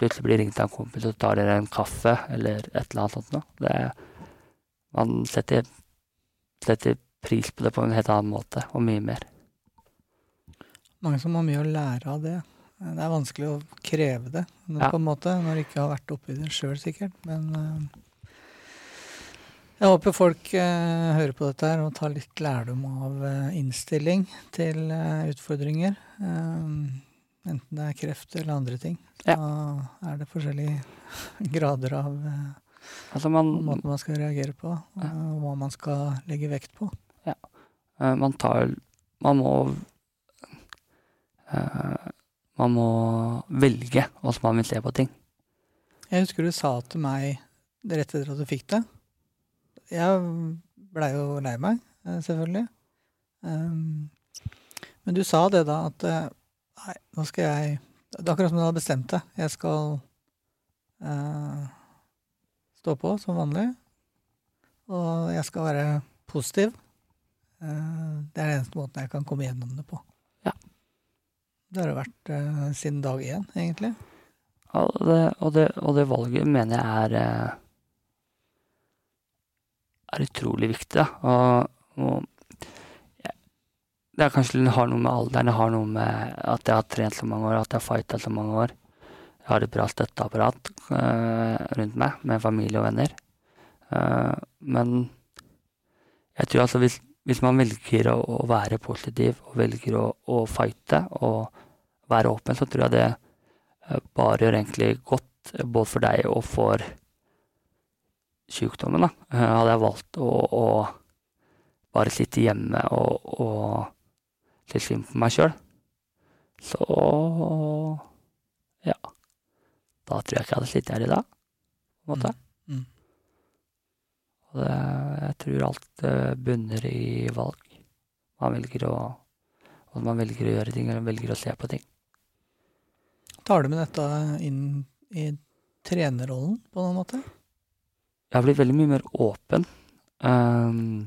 plutselig blir ringt av en kompis og tar dere en kaffe, eller et eller annet sånt noe. Det, man setter, setter pris på det på en helt annen måte, og mye mer. Mange som har mye å lære av det. Det er vanskelig å kreve det ja. på en måte, når du ikke har vært oppi det sjøl, sikkert. Men uh, Jeg håper folk uh, hører på dette her og tar litt lærdom av uh, innstilling til utfordringer. Enten det er kreft eller andre ting. Ja. Da er det forskjellige grader av Altså man, måten man skal reagere på, Ja. og hva man skal legge vekt på. eh, man tar Man må Man må velge hvordan man vil se på ting. Jeg husker du sa til meg rett etter at du fikk det. Jeg blei jo lei meg, eh, selvfølgelig. Um, men du sa det da at eh, Nei, nå skal jeg Det er akkurat som du hadde bestemt det. Jeg skal uh, stå på som vanlig. Og jeg skal være positiv. Uh, det er den eneste måten jeg kan komme gjennom det på. Ja. Det har det vært eh, siden dag én, egentlig. Ja, det, og det, og det valget mener jeg er eh, er utrolig viktig. Da. Og, og jeg- det er kanskje det har noe med alderen, det har noe med at jeg har trent så mange år, at jeg har fighta så mange år. Jeg har et bra støtteapparat eh, rundt meg, med familie og venner. Uh, men jeg tror altså hvis, hvis man velger å, å være positiv og velger å, å fighte og være åpen, så tror jeg det eh, bare gjør egentlig godt eh, både for deg og for sykdommen. Da. Eh, Hadde jeg valgt å, å bare sitte hjemme og, og se synd på meg sjøl, så ja. Da tror jeg ikke jeg hadde sittet her i dag, på en måte. Mm. Og det, jeg tror alt bunner i valg. Man velger å man velger å gjøre ting, eller man velger å se på ting. Tar du med dette inn i trenerrollen på noen måte? Jeg har blitt veldig mye mer åpen. Um,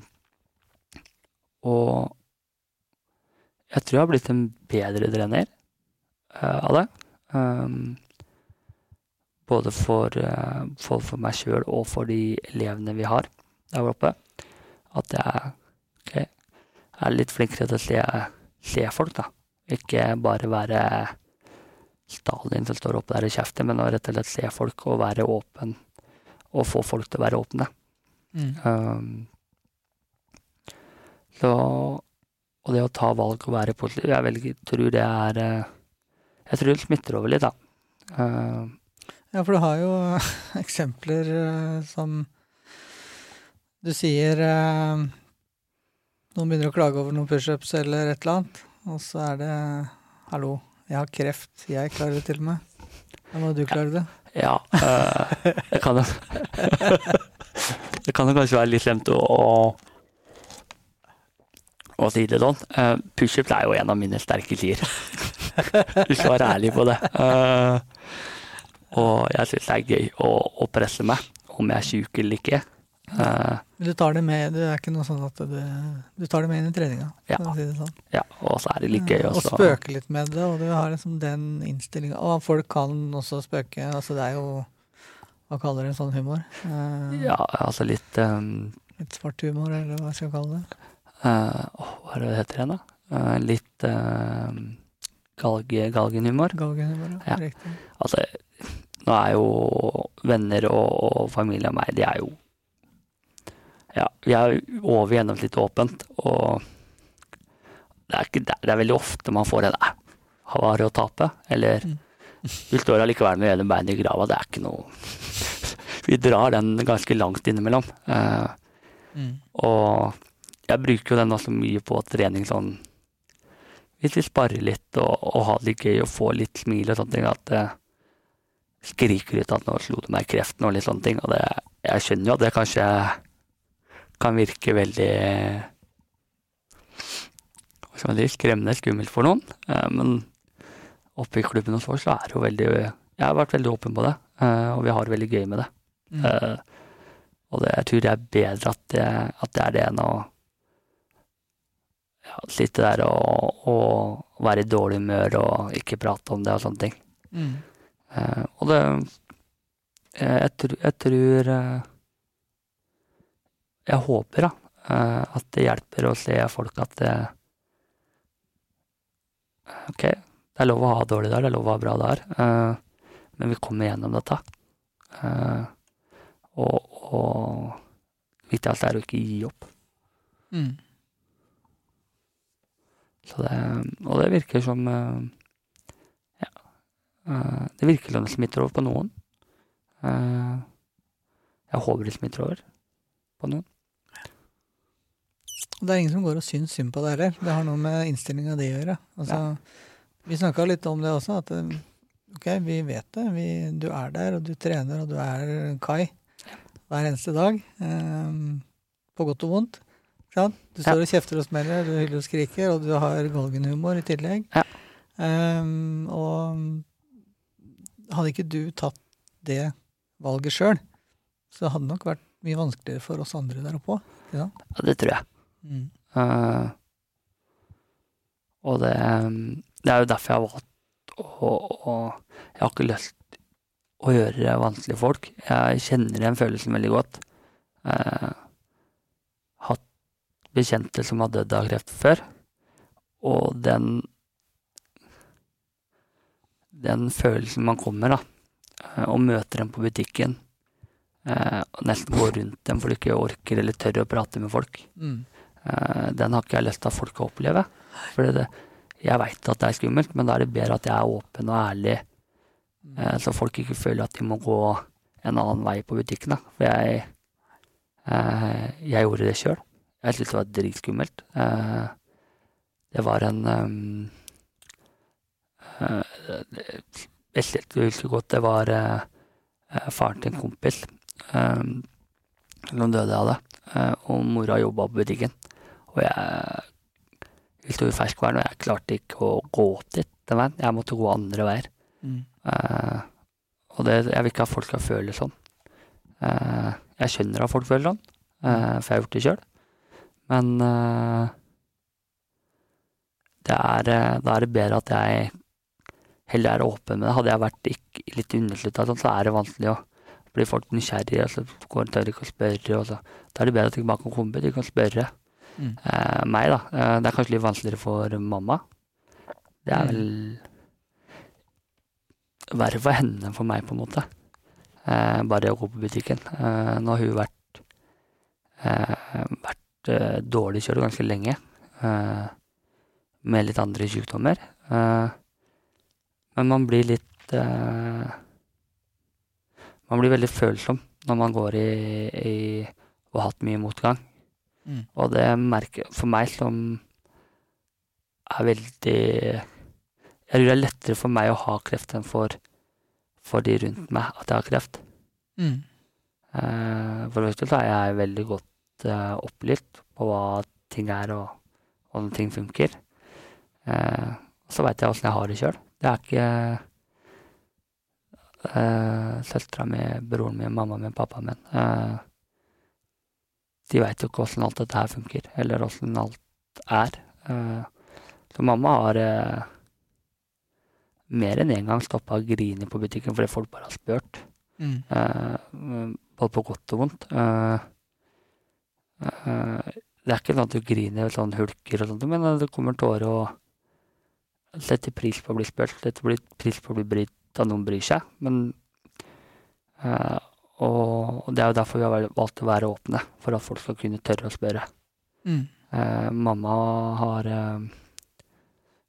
og jeg tror jeg har blitt en bedre trener uh, av det. Um, både for, uh, for, for meg sjøl og for de elevene vi har der oppe. At jeg okay, er litt flinkere til å se, se folk, da. Ikke bare være Stalin som står oppe der og kjefter, men å rett og slett se folk og være åpen og få folk til å være åpne. Um, så Og det å ta valg og være positiv, jeg velger, tror det er eh, Jeg tror det smitter over litt, da. Uh, Ja, for du har jo eksempler eh, som Du sier eh, Noen begynner å klage over noen pushups eller et eller annet, og så er det Hallo, jeg har kreft. Jeg klarer det til og med. Da må du klare det. ja. Øh, det kan jo Det kan jo kanskje være litt slemt å, å, å si det sånn. Uh, Pushups er jo en av mine sterke sider. Du skal være ærlig på det. Uh, og jeg syns det er gøy å, å presse meg, om jeg er sjuk eller ikke. Eh, Men du tar det med, det er ikke noe sånn at du, du tar det med inn i treninga, Ja. si det sånn. ja, og så er det litt gøy og spøke litt med det, og du har liksom den innstillinga. Og folk kan også spøke. Altså det er jo Hva kaller du sånn humor? Eh, Ja, altså litt um, Litt svart humor, eller hva skal jeg kalle det? Uh, Hva er det det heter igjen, da? Uh, litt uh, galge, galgenhumor. Galgenhumor, ja. Ja. Riktig. Altså, nå er jo venner og, og familie og meg, de er jo Ja, vi er over gjennomsnittet åpent, og det er, ikke, det er veldig ofte man får en Æ, har det å tape, eller Mm. vi står allikevel med hele beinet i grava, det er ikke noe Vi drar den ganske langt innimellom. Uh, Mm. og jeg bruker jo den også mye på trening sånn Hvis vi sparer litt og, og har det gøy og får litt smil og sånne ting, at det skriker ut at nå slo du meg kreften og litt sånne ting. Og det, jeg skjønner jo at det kanskje kan virke veldig skal skremmende, skummelt for noen. Eh, men oppe i klubben hos oss så er det jo veldig Jeg har vært veldig åpen på det, eh, og vi har det veldig gøy med det. Mm. Eh, og det, jeg tror det er bedre at det, at det er det enn å ja, sitte der og, og være i dårlig humør og ikke prate om det og sånne ting. Mm. Og det Jeg, jeg, tror, jeg tror Jeg håper da eh, at det hjelper å se folk at det Ok, det er lov å ha dårlig der, det er lov å ha bra dager, eh, men vi kommer gjennom dette. Eh, og, og viktigst er å ikke gi opp. Mm. Så det, og det virker som eh, Ja. eh, det virker som det smitter over på noen. Eh, jeg håper det smitter over på noen. Det er ingen som går og syns synd på det heller. Det har noe med innstillinga di å gjøre. Altså, Vi snakka litt om det også, at eh, ok, vi vet det. Vi, du er der, og du trener, og du er Kai hver eneste dag. eh, på godt og vondt. Ja. Du står og kjefter og smeller, du hyller og skriker, og du har galgenhumor i tillegg. Ja. Um, og hadde ikke du tatt det valget sjøl, så hadde det nok vært mye vanskeligere for oss andre der oppe òg. Ja, det tror jeg. Mm. Eh, og det, det er jo derfor jeg har valgt å, å Jeg har ikke lyst å gjøre det vanskelig folk. Jeg kjenner den følelsen veldig godt. Uh, hatt bekjente som har dødd av kreft før, og den Den følelsen man kommer, da, eh, og møter dem på butikken, og nesten går rundt dem for du ikke orker eller tør å prate med folk. Mm. Eh, den har ikke jeg lyst til at folk skal oppleve. For jeg veit at det er skummelt, men da er det bedre at jeg er åpen og ærlig, eh, så folk ikke føler at de må gå en annen vei på butikken. Da. For jeg, eh, jeg gjorde det sjøl. Jeg syntes det var dritskummelt. Det var en jeg husker godt, det var faren til en kompis som døde av det. Og mora jobba på butikken. Og jeg sto i ferskvaren, og jeg klarte ikke å gå opp dit den veien. Jeg måtte gå andre veier. Mm. Uh, og det, jeg vil ikke at folk skal føle sånn. Uh, jeg skjønner at folk føler sånn, uh, for jeg har gjort det sjøl. Men det er, da er det bedre at jeg heller er åpen med det. Hadde jeg vært ikke, litt underslutta, sånn, så er det vanskelig å bli folk nysgjerrige, og så går tør ikke å spørre. Og så. Da er det bedre at de bare kan komme, de kan spørre. Mm. Eh, meg, da. Uh, det er kanskje litt vanskeligere for mamma. Det er Mm. vel verre for henne enn for meg, på en måte. Uh, bare å gå på butikken. Nå har hun vært, vært dårlig kjørt ganske lenge, med litt andre sykdommer. Men man blir litt Man blir veldig følsom når man går i, i og har hatt mye motgang. Mm. Og det merker For meg som er veldig Jeg tror det er lettere for meg å ha kreft enn for, for de rundt meg at jeg har kreft. Mm. Eh, for det første er jeg veldig godt eh, opplyst på hva ting er, og hvordan ting funker. Eh, og så veit jeg åssen jeg har det sjøl. Det er ikke uh, søstera mi, broren min, mammaen min, pappaen min. Eh, de veit jo ikke åssen alt dette her funker, eller åssen alt er. Eh, så mamma har eh, mer enn én en gang stoppa å grine på butikken fordi folk bare har spurt. Mm. Eh, både på godt og vondt. Det er ikke sånn at du griner sånn hulker og sånt, men det kommer tårer og setter pris på å bli spurt. Setter pris på å bli brydd av noen bryr seg. Men og, det er jo derfor vi har valgt å være åpne, for at folk skal kunne tørre å spørre. Mm. Eh, mamma har eh,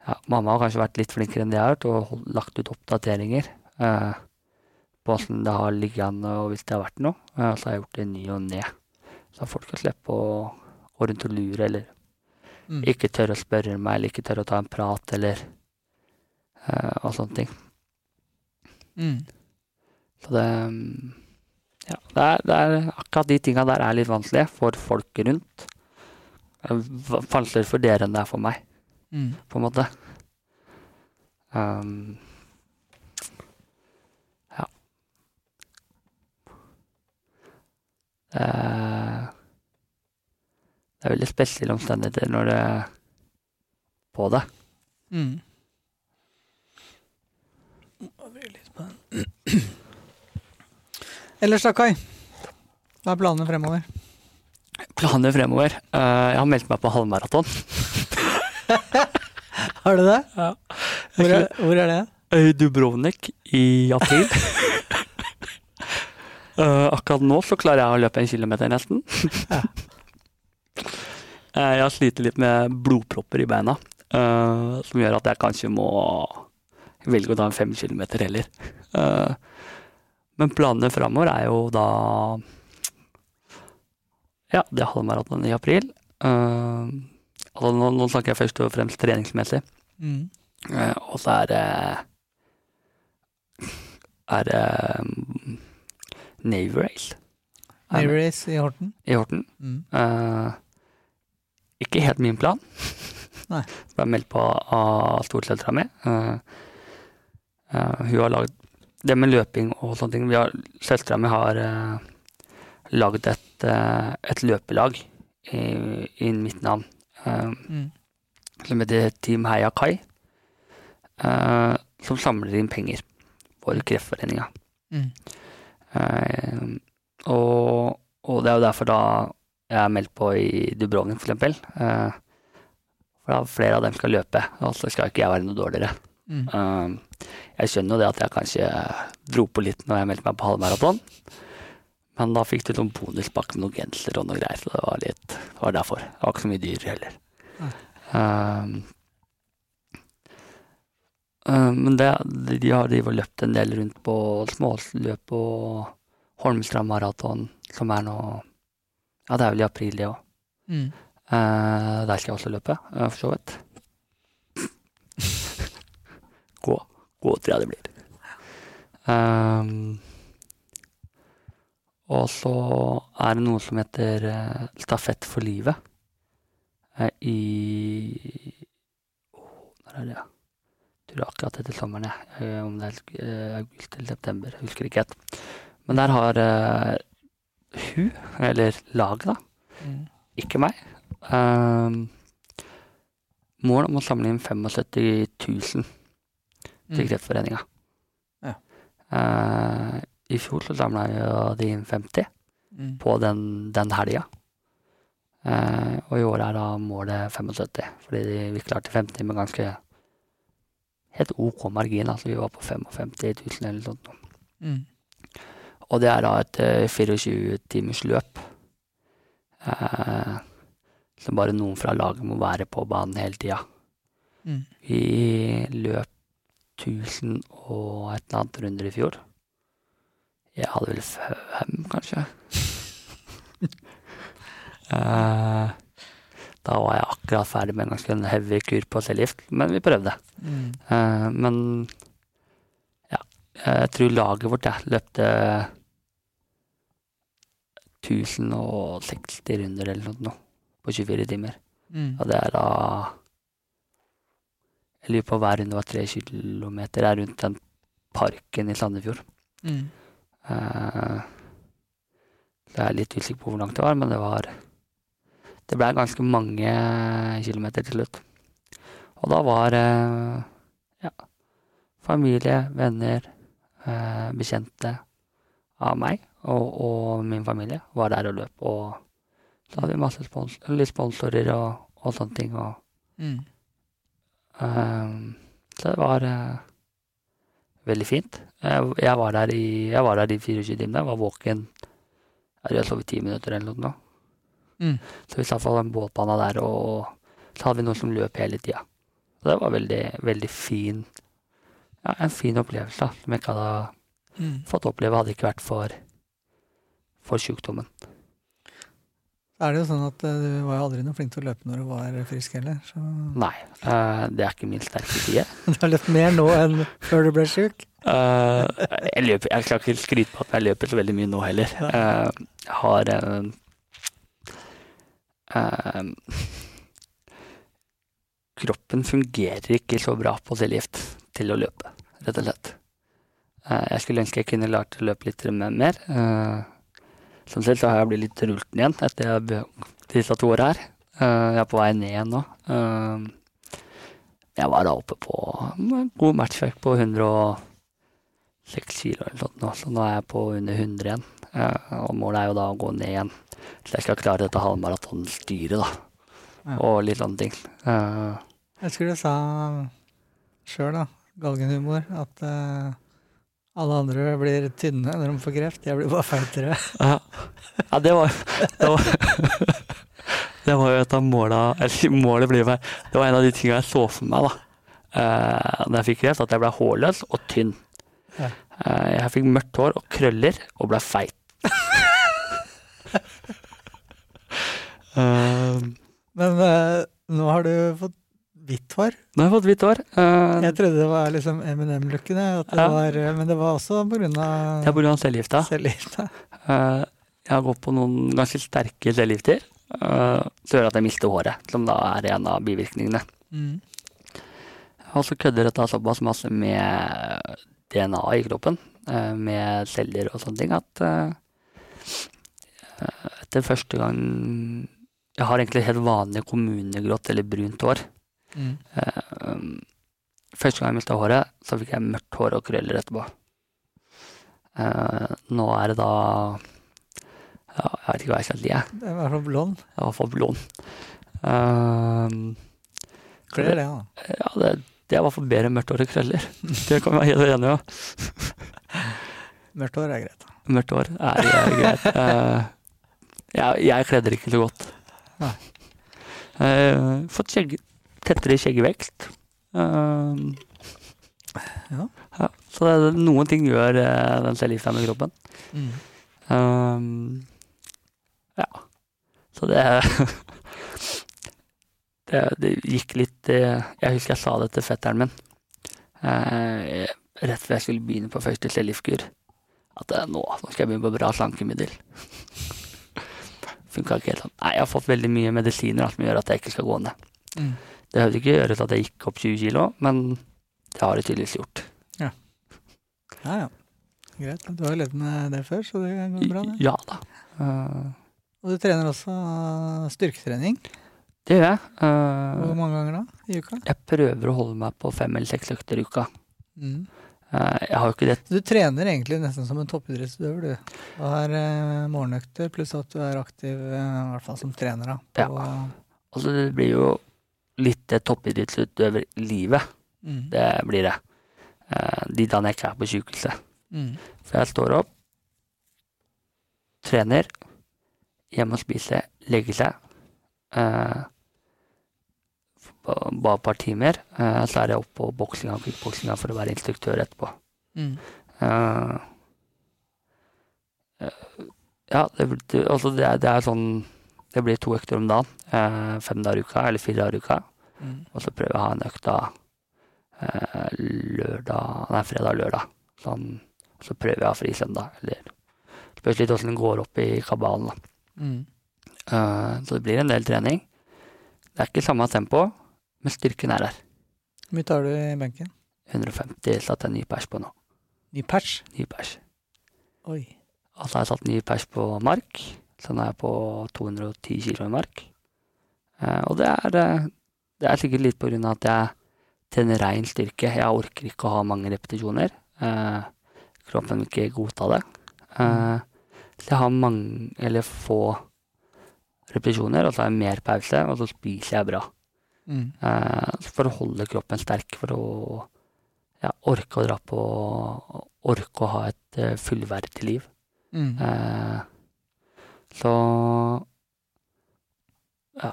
ja, Mamma har kanskje vært litt flinkere enn det jeg har til og lagt ut oppdateringer eh, på åssen det har ligget an, og hvis det har vært noe. Eh, så har jeg gjort det ny og ned. Så folk skal slippe å gå rundt og lure, eller Mm. ikke tørre å spørre meg, eller ikke tørre å ta en prat, eller eh, og sånne ting. Mm. Så det mm, Ja, det er, det er akkurat de tinga der er litt vanskelige for folk rundt. Er Vanskeligere for dere enn det er for meg, Mm. på en måte. Um, ja. Det er, det er veldig spesielle omstendigheter når det på det. Mm. Da blir det litt på den. Ellers da, Kai? Hva er planene fremover? Planene fremover. Uh, jeg har meldt meg på halvmaraton. Har du det? Ja. Hvor er, hvor er det? I Dubrovnik i april. uh, akkurat nå så klarer jeg å løpe en kilometer, nesten. Ja. Eh, jeg har slitt litt med blodpropper i beina, som gjør at jeg kanskje må velge å ta en fem kilometer heller. Eh, men planene framover er jo da Ja, det er halvmaraton i april. Uh, altså nå, nå snakker jeg først og fremst treningsmessig. Mm. Uh, og så er det Er det um, Navy Race Navy Race i Horten. i Horten. Mm. Uh, ikke helt min plan. Nei. Ble meldt på av storesøstera mi. Uh, uh, hun har lagd Det med løping og sånne ting vi har, Søstera mi har uh, lagd et, uh, et løpelag i, i mitt navn. uh, Mm. som heter Team Heia Kai, Uh, som samler inn penger for Kreftforeninga. Mm. Uh, og, og det er jo derfor da jeg er meldt på i Dubrovnik, for eksempel. Eh, for da flere av dem skal løpe, og så skal ikke jeg være noe dårligere. Mm. Eh, jeg skjønner jo det at jeg kanskje dro på litt når jeg meldte meg på halvmaraton. Men da fikk du noen bonuspakke med noen genser og noe greier, så det var litt Det var derfor. Det var ikke så mye dyrere heller. Mm. Um, eh, men det, de, de har de løpt en del rundt på småløp og Holmestrand maraton, som er nå Ja, det er vel i april, det òg. Mm. Uh, der skal jeg også løpe, eh, for så vidt. Gå tror jeg det blir. Um, og så er det noe som heter eh, Stafett for livet. eh, I Åh, Når er det? Jeg tror akkurat etter sommeren, jeg. Eh, om det er august eller september. Jeg husker ikke helt. Men der har uh, hun, eller laget, da, Mm. ikke meg. Um, mål om å samle inn 75 000 til Mm. Kreftforeninga. Ja. Uh, I fjor så samla de inn 50 Mm. på den, den helga. Uh, og i år er da målet 75, fordi de, vi klarte 50 med ganske helt OK margin. Altså vi var på 55 000 eller noe sånt. Mm. Og det er da et uh, 24 timers løp. som bare noen fra laget må være på banen hele tida. Mm. Vi løp 1000 og et eller annet runder i fjor. Jeg hadde vel fem, kanskje. uh, da var jeg akkurat ferdig med en ganske heavy kur på cellegift, men vi prøvde. Mm. Uh, men ja, jeg tror laget vårt jeg, løpte 1060 runder eller noe på 24 timer. Mm. Og det er da Jeg lurer på hver runde var tre kilometer. Det er rundt den parken i Sandefjord. Mm. Uh, så jeg er litt usikker på hvor langt det var, men det var Det ble ganske mange kilometer til slutt. Og da var uh, ja, familie, venner, uh, bekjente av meg og, og min familie var der og løp. Og så hadde vi masse spons sponsorer og, og sånne ting. Og, Mm. Eh, så det var eh, veldig fint. Jeg, var der i, jeg var der i 24 timer. Jeg var våken jeg sov i ti minutter eller noe. Mm. Så vi satt på den båtbana der, og så hadde vi noen som løp hele tida. Så det var veldig, veldig fin ja, En fin opplevelse da, som jeg ikke hadde Mm. fått oppleve hadde ikke vært for, for sjukdommen. Er det jo sånn at eh, du var jo aldri noe flink til å løpe når du var frisk heller. Så Nei, Uh, det er ikke min sterke side. du har løpt mer nå enn før du ble sjuk. Uh, jeg, løper, jeg skal ikke skryte på at jeg løper så veldig mye nå heller. Eh, jeg har eh, eh, Kroppen fungerer ikke så bra på cellegift til å løpe, rett og slett. Eh, jeg skulle ønske jeg kunne lært å løpe litt mer. Uh, sånn sett så har jeg blitt litt rulten igjen etter jeg disse to åra her. Eh, jeg er på vei ned igjen nå. Eh, jeg var da oppe på en god matchvekt på 106 kilo eller sånt nå, så nå er jeg på under 100 igjen. Eh, og målet er jo da å gå ned igjen, så jeg skal klare dette halvmaratonstyret, da. Og litt sånne ting. Jeg husker du sa sjøl, da, galgenhumor, at Alle andre blir tynne når de får kreft. Jeg blir bare feitere. Ja, ja det var Det var, det var jo et av måla Eller målet blir meg Det var en av de tingene jeg så for meg da eh, da jeg fikk kreft, at jeg ble hårløs og tynn. Ja. Eh, jeg fikk mørkt hår og krøller og ble feit. Eh, Men eh, nå har du fått hvitt hår. nå har jeg fått hvitt hår. Uh, Jeg trodde det var liksom Eminem-looken, Ja. men det var også grunn det er pga. cellegifta. cellegifta. Eh, jeg har gått på noen ganske sterke cellegifter uh, som gjør at jeg mister håret, som da er en av bivirkningene. Mm. Og så kødder dette såpass masse med DNA i kroppen, uh, med celler og sånne ting, at etter første gang Jeg har egentlig helt vanlig kommunegrått eller brunt hår. Mm. Um, første gang jeg mista håret, så fikk jeg mørkt hår og krøller etterpå. Uh, nå er det da ja, Jeg vet ikke hva jeg skal si, jeg. Det er i hvert fall blond. Jeg har fått blond. Uh, Kler det, da. ja, det, det er i hvert fall bedre enn mørkt hår og krøller. Det kan vi være helt enige om. Mørkt hår er greit. Mørkt hår er greit. Uh, jeg, jeg kledde det ikke så godt. Nei. Uh, fått skjegg, tettere skjeggvekst. Uh, Ja. ja, så det, noen ting gjør uh, den cellegifta med kroppen. Mm. Um, ja. Så det det, det gikk litt eh, Jeg husker jeg sa det til fetteren min uh, rett før jeg skulle begynne på første cellegiftkur. At nå, nå skal jeg begynne på bra slankemiddel. Funka ikke helt sånn. Nei, jeg har fått veldig mye medisiner som gjør at jeg ikke skal gå ned. Mm. Det behøvde ikke til at jeg gikk opp 20 kilo, men det har jeg tydeligvis gjort. Ja, ja. Greit. Du har jo levd med det før, så det går bra, det. Ja da. Uh, Og du trener også styrketrening. det gjør jeg. Uh, Hvor mange ganger da i uka? Jeg prøver å holde meg på fem eller seks økter i uka. Mm. Eh, Jeg har jo ikke det Du trener egentlig nesten som en toppidrettsutøver, du. Du har eh, morgenøkter, pluss at du er aktiv, eh, i hvert fall som trener, da. På, Altså, det blir jo litt det toppidrettsutøverlivet. mm. Det blir det. Eh, De dagene jeg ikke er på sykehuset. Mm. For jeg står opp, trener, hjemme og spiser, legger seg. eh, Bare et par timer. eh, Så er jeg oppe på boksinga og kickboksinga for å være instruktør etterpå. Mm. Eh, eh, ja, det, det, altså det, er, det er sånn Det blir to økter om dagen. Eh, fem dager i uka, eller fire dager i uka. Mm. Og så prøver jeg å ha en økt da eh, lørdag Nei, fredag og lørdag. Sånn, så prøver jeg å ha fri søndag. Eller spørs litt åssen det går opp i kabalen. da. Mm. Eh, så det blir en del trening. Det er ikke samme tempo, men styrken er der. Hvor mye tar du i benken? 150 satt jeg ny pers på nå. Ny pers? Ny pers. Oi. Altså, jeg har satt ny pers på mark. Så nå er jeg på 210 kilo i mark. Eh, og det er, eh, det er sikkert litt på grunn av at jeg trener rein styrke. Jeg orker ikke å ha mange repetisjoner. Eh, kroppen vil ikke godta det. Så jeg har mange, eller få repetisjoner, og så har jeg mer pause, og så spiser jeg bra. Mm. Eh, for å holde kroppen sterk, for å ja, orke å dra på Orke å ha et fullverdig liv. Mm. Eh, så ja.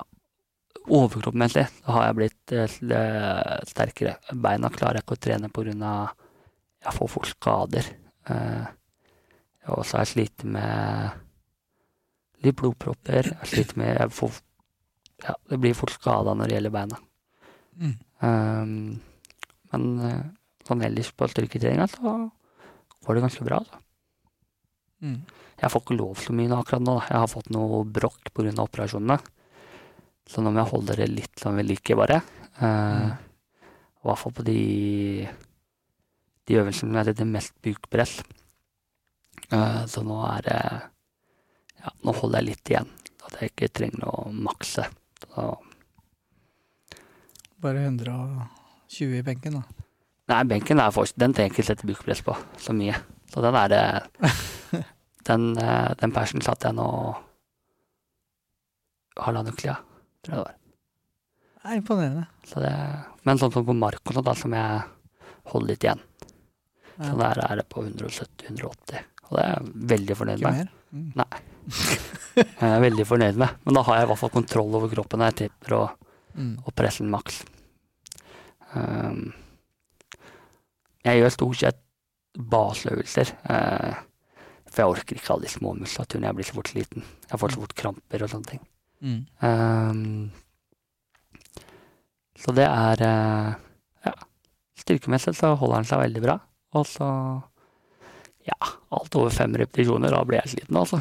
Overkroppsmessig så har jeg blitt uh, eh, sterkere. Beina klarer jeg ikke å trene pga. jeg får fort skader. Uh, og så har jeg slitt med litt blodpropper. Jeg sliter med jeg får, ja, Det blir fort skada når det gjelder beina. Mm. Um, men eh, sånn ellers på styrketreninga så går det ganske bra. Altså. Mm. Jeg får ikke lov så mye nå akkurat nå. da. Jeg har fått noe brokk pga. operasjonene. Så nå må jeg holde det litt som vi liker, bare. Eh, I hvert fall på de, de øvelsene som er heter mest bukpress. Uh, så nå er det Ja, nå holder jeg litt igjen. At jeg ikke trenger å makse. Så, Bare 120 i benken, da. nei, benken er fortsatt Den trenger jeg ikke sette bukpress på så mye. Så den er det Den, eh, den persen satte jeg nå halvannen uke siden, tror jeg det var. Det er imponerende. Så det, men sånn som på Marco, da, som jeg holder litt igjen. Ja. Så der er det på 170-180. Og det er jeg veldig fornøyd Ikke med. Mm. Jeg er veldig fornøyd med. Men da har jeg i hvert fall kontroll over kroppen når jeg tripper og, Mm. og presser maks. Um, jeg gjør stort sett baseøvelser. Uh, for jeg orker ikke alle de små muskulaturene. Jeg blir så fort sliten. Jeg får så fort kramper og sånne ting. Mm. Um, så det er uh, Ja. Styrkemessig så holder han seg veldig bra. Og så Ja, alt over fem repetisjoner, da blir jeg sliten, altså.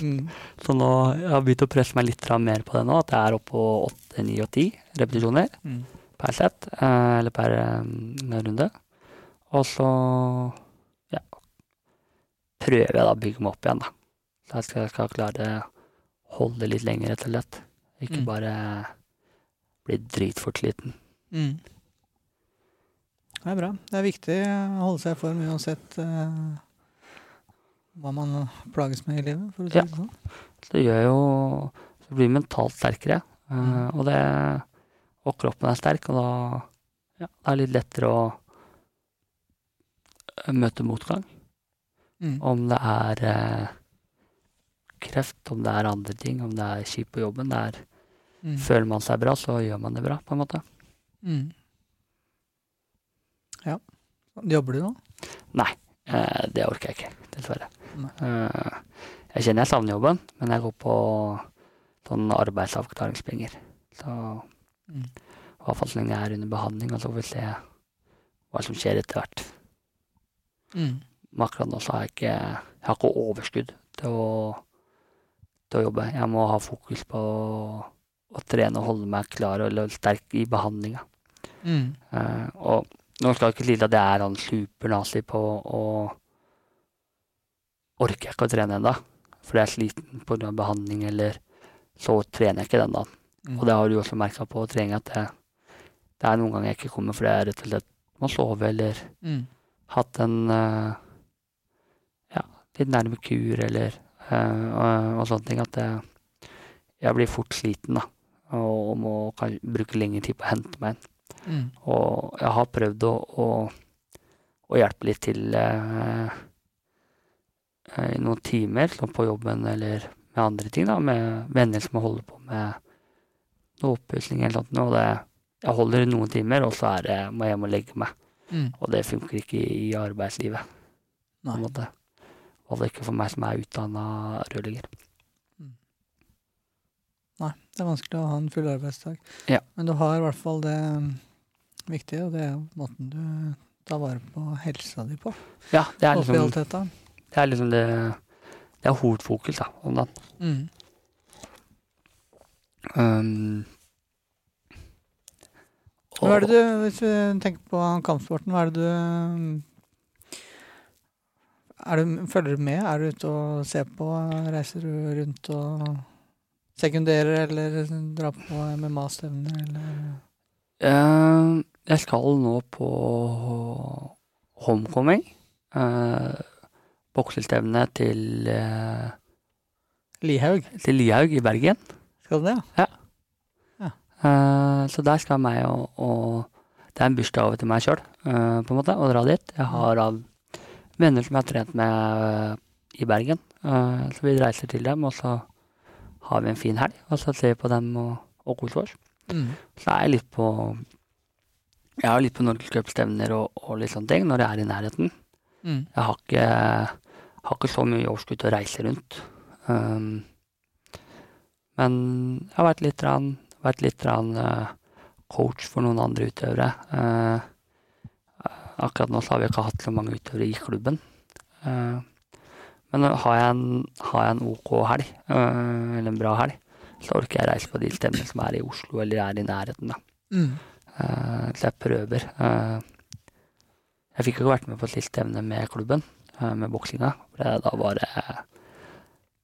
Mm. Så nå jeg har begynt å presse meg litt mer på det nå. At jeg er oppe på åtte, ni og ti repetisjoner Mm. per sett. eh, eller per um, runde. Og så ja, prøver jeg da å bygge meg opp igjen, da. Så jeg skal, skal klare å holde litt lenger, rett og slett. Ikke Mm. bare bli dritfort sliten. Mm. Det er bra. Det er viktig å holde seg i form uansett uh, hva man plages med i livet, for å si Ja. det sånn. Det gjør jo Du blir mentalt sterkere. eh, Mm. og, det, og kroppen er sterk, og da ja, det er litt lettere å eh, møte motgang. Mm. Om det er eh, kreft, om det er andre ting, om det er kjipt på jobben. Det er, Mm. føler man seg bra, så gjør man det bra, på en måte. Mm. Ja. Jobber du nå? Eh, det orker jeg ikke, dessverre. Nei. Eh, jeg kjenner jeg savner jobben, men jeg går på sånn arbeidsavklaringspenger. Så Mm. i hvert fall så lenge jeg er under behandling, og så får vi se hva som skjer etter hvert. Mm. Men akkurat nå så har jeg ikke, jeg har ikke overskudd til å, til å jobbe. Jeg må ha fokus på å, å trene og holde meg klar og sterk i behandlinga. Mm. Uh, og nå skal jeg ikke si at jeg er han supernazi på å Orker jeg ikke å trene ennå, fordi jeg er sliten pga. behandling, eller så trener jeg ikke den dagen. Mm. Og det har du også merka på trening, at det, det er noen ganger jeg ikke kommer fordi jeg rett og slett må sove, eller Mm. hatt en uh, ja, litt nærme kur, eller og, og sånne ting. At jeg, jeg blir fort sliten, da. Og, må kan, bruke lengre tid på å hente meg inn. Mm. Og jeg har prøvd å, å, å hjelpe litt til eh, eh, i noen timer, sånn på jobben eller med andre ting, da, med venner som holder på med noe oppussing eller noe. Og det, jeg holder i noen timer, og så er det, må jeg hjem og legge meg. Mm. Og det funker ikke i, i arbeidslivet. på en måte. Og det er ikke for meg som er utdanna rørlegger. Nei, det er vanskelig å ha en full arbeidsdag. Ja. Men du har i hvert fall det mm, viktige, og det er måten du tar vare på helsa di på. Ja, det er liksom det, er liksom det, det er hovedfokus da, om dagen. Mm. Um, Hva er det du, hvis vi tenker på kampsporten, hva er det du mm, er du, Følger du med? Er du ute og ser på? Reiser du rundt og sekunderer, eller drar på MMA-stevner, eller Eh, jeg skal nå på homecoming. Uh, Boksestevne til, uh, Lihaug? til Lihaug i Bergen. Skal du det, ja? Eh, så der skal meg og, og Det er en bursdag til meg sjøl, på en måte, å dra dit. Jeg har av venner som jeg har trent med eh, i Bergen. Eh, så vi reiser til dem, og så har vi en fin helg. Og så ser vi på dem og, og koser oss. Mm. Så er jeg litt på Jeg er litt på norgescupstevner og, og litt sånne ting når jeg er i nærheten. Mm. Jeg har ikke, har ikke så mye overskudd til å reise rundt. Um, men jeg har vært litt, rann, vært litt rann, uh, coach for noen andre utøvere. Eh, akkurat nå så har vi ikke hatt så mange utøvere i klubben. Eh, men har jeg en, har jeg en OK helg, eh, eller en bra helg, så orker jeg reise på de stedene som er i Oslo eller er i nærheten. da. Mm. Eh, så jeg prøver. Jeg fikk jo ikke vært med på et sist stevne med klubben, med boksinga. Da var det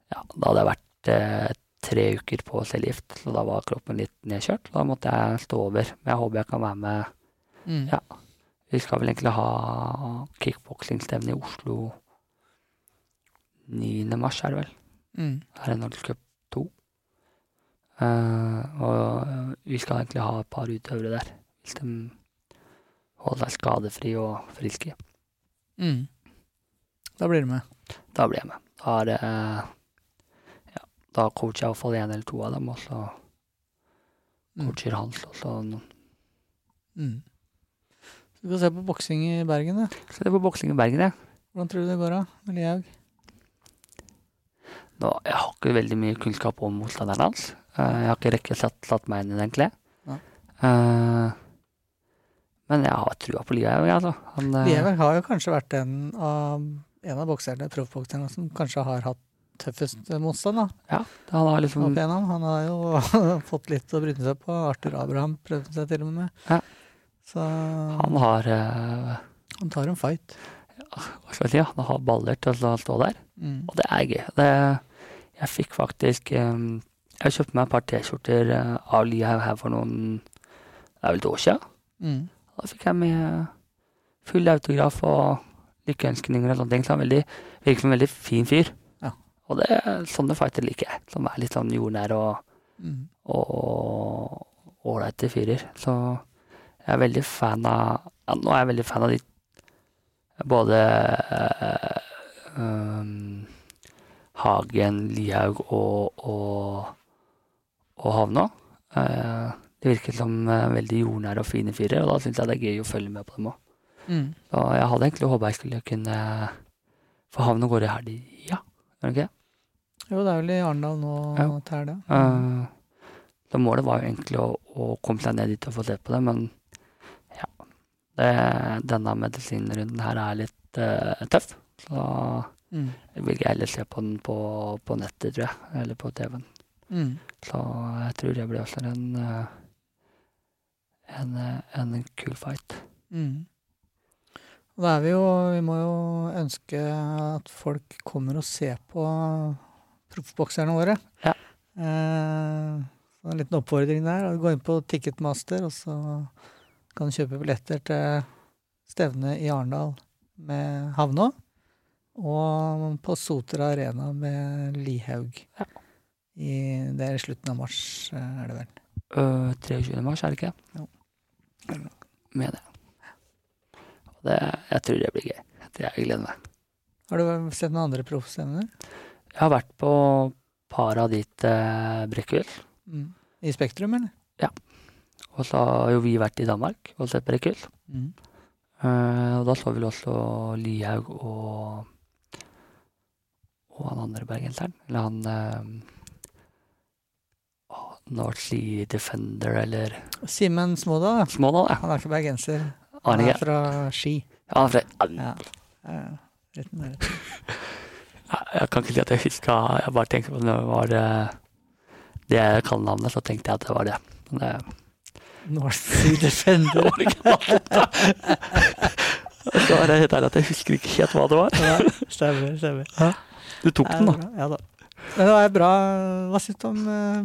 Ja, da hadde jeg vært tre uker på cellegift, så da var kroppen litt nedkjørt. Da måtte jeg stå over. Men jeg håper jeg kan være med. Mm. Ja. Vi skal vel egentlig ha kickboksingstevne i Oslo 9. mars, er det vel. Mm. Her er Norges Cup 2. Uh, og vi skal egentlig ha et par utøvere der, hvis de holder seg skadefri og friske. Mm. Da blir du med. Da blir jeg med. Da er det Ja, da coacher jeg iallfall én eller to av dem, og så Mm. Hans og så noen. Mm. Så kan se på boksing i Bergen, du. Se på boksing i Bergen, ja. Hvordan tror du det går da, med Lihaug? Jeg har ikke veldig mye kunnskap om motstanderen hans. Eh, jeg har ikke rekke satt, satt meg inn i det, egentlig. Ja. Eh, men jeg har trua på Lihaug, altså. Han, eh, Lihaug har jo kanskje vært en av, en av bokserne, proffbokserne som kanskje har hatt tøffest motstand, da. ja, han har liksom Han har jo fått litt å bryne seg på. Arthur Abraham prøvde seg til og med. Ja. Så Han har uh, han tar en fight. Ja, Han har baller til å stå der. Mm. Og det er gøy. Det, jeg fikk faktisk um, Jeg kjøpte meg et par T-skjorter eh, av Lihaug her for noen Det er vel et år siden. Mm. Da fikk jeg med full autograf og lykkeønskninger og sånne ting. Så han er veldig, virker som en veldig fin fyr. Ja. Og det, sånne fighter liker jeg. Som er litt sånn jordnære og Mm. og ålreite fyrer. Så jeg er veldig fan av ja, Nå er jeg veldig fan av de både uh, um, Hagen, Lihaug og, og, og Havna. Uh, det virker som uh, veldig jordnære og fine fyrer, og da syns jeg det er gøy å følge med på dem òg. Mm. Så jeg hadde egentlig håpa jeg skulle kunne For og går i helga, gjør det ikke? Jo, det er vel i Arendal nå Ja. til helga. Eh, så målet var jo egentlig å, å komme seg ned dit og få se på det, men. Det, denne medisinrunden her er litt uh, tøff. Så Mm. jeg vil heller se på den på, på nettet, tror jeg. Eller på TV-en. Mm. Så jeg tror det blir også en, eh, en, eh, en kul fight. Mm. Da er vi jo Vi må jo ønske at folk kommer og ser på proffbokserne våre. Ja. Eh, så en liten oppfordring der. Gå inn på Ticketmaster, og så kan kjøpe billetter til stevnet i Arendal med Havnå. Og på Sotra Arena med Lihaug. Ja. I, det er i slutten av mars, eh, er det vel. Øh, 23. mars, er det ikke? Jo. Med det. Og det. Jeg tror det blir gøy. Det jeg gleder meg. Har du sett noen andre proffstevner? Jeg har vært på Paradit eh, Brekkvill. Mm. I Spektrum, eller? Og så har jo vi vært i Danmark og sett Brekkehjul. Mm. Uh, og da så vi også Lihaug og og han andre bergenseren. Eller han uh, North Sea Defender, eller Simen Smådal. Smådal, ja. Han er ikke bergenser. Han er fra Ski. Ja, han er fra Ja. ja. Jeg kan ikke si at jeg huska Jeg bare tenkte på det var det, det kallenavnet, så tenkte jeg at det var det. Men det North Sea Defender. Så er det helt ærlig at jeg husker ikke helt hva det var. ja, stemmer, stemmer. Du tok den, da. Ja, Ja da. Men det var bra. Hva syns du om uh,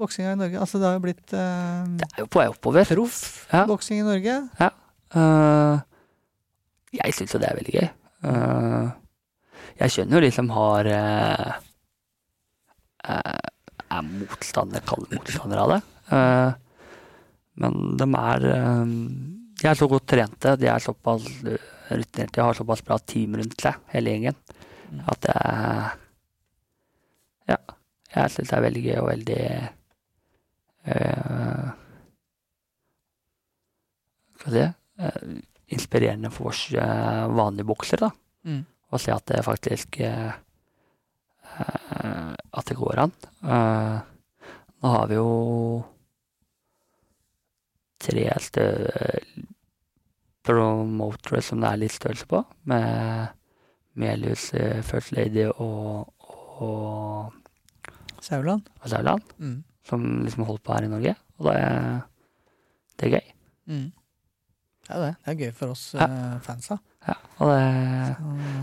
boksinga i Norge? Altså, det har jo blitt uh, Det er jo på vei oppover. proff Ja. boksing i Norge. Eh, jeg syns jo det er veldig gøy. Uh, jeg skjønner jo de som har uh, Er motstandere, kaller motstandere av det. Men de er eh, De er så godt trente, de er såpass rutinerte, de har såpass bra team rundt seg, hele gjengen, Mm. at det Ja. Jeg syns det er veldig gøy og veldig øh, skal jeg si øh, Inspirerende for oss øh, vanlige boksere, da. Mm. Å se at det faktisk eh, At det går an. Nå har vi jo tre stø promotere som det er litt størrelse på, med Melius, eh, First Lady og, og, Sauland. og Sauland, Mm. som liksom holder på her i Norge. Og det er, det er gøy. Mm. Ja, det. det er gøy for oss Ja. eh, fansa. Ja, og det,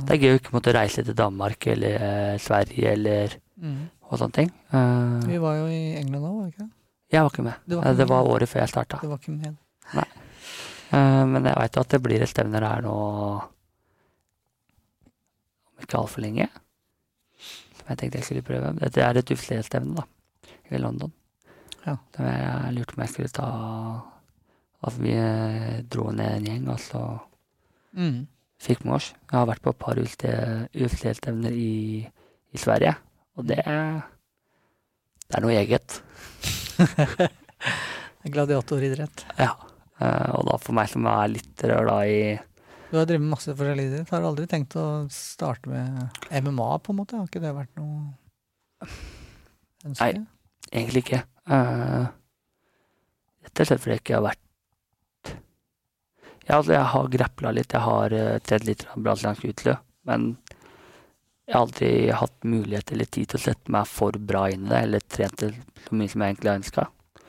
det er gøy å ikke måtte reise til Danmark eller eh, Sverige eller Mm. og sånne ting. Uh, Vi var jo i England òg, var vi ikke det? Jeg var ikke med. Var Eh, ikke det var med. året før jeg starta. Du var ikke med. Eh, men jeg veit at det blir et stevner her nå om ikke altfor lenge. Som jeg tenkte jeg skulle prøve. Dette er et UFC-stevne, da. I London. Ja. Så jeg lurte på om jeg skulle ta At vi eh, dro ned en gjeng, og så Mm. fikk med oss. Jeg har vært på et par UFC-stevner i, i Sverige, og det, det er noe eget. Gladiatoridrett. Ja. Eh, og da for meg som er litt røla i Du har drevet med masse forskjellig idrett. Har du aldri tenkt å starte med MMA, på en måte? Har ikke det vært noe ønske? Nei. Egentlig ikke. Uh, rett og slett fordi jeg ikke har vært Ja, altså, jeg har grapla litt, jeg har uh, tredd litt brasiliansk utløp, men jeg har aldri hatt mulighet eller tid til å sette meg for bra inn i det, eller trent det så mye som jeg egentlig har ønska.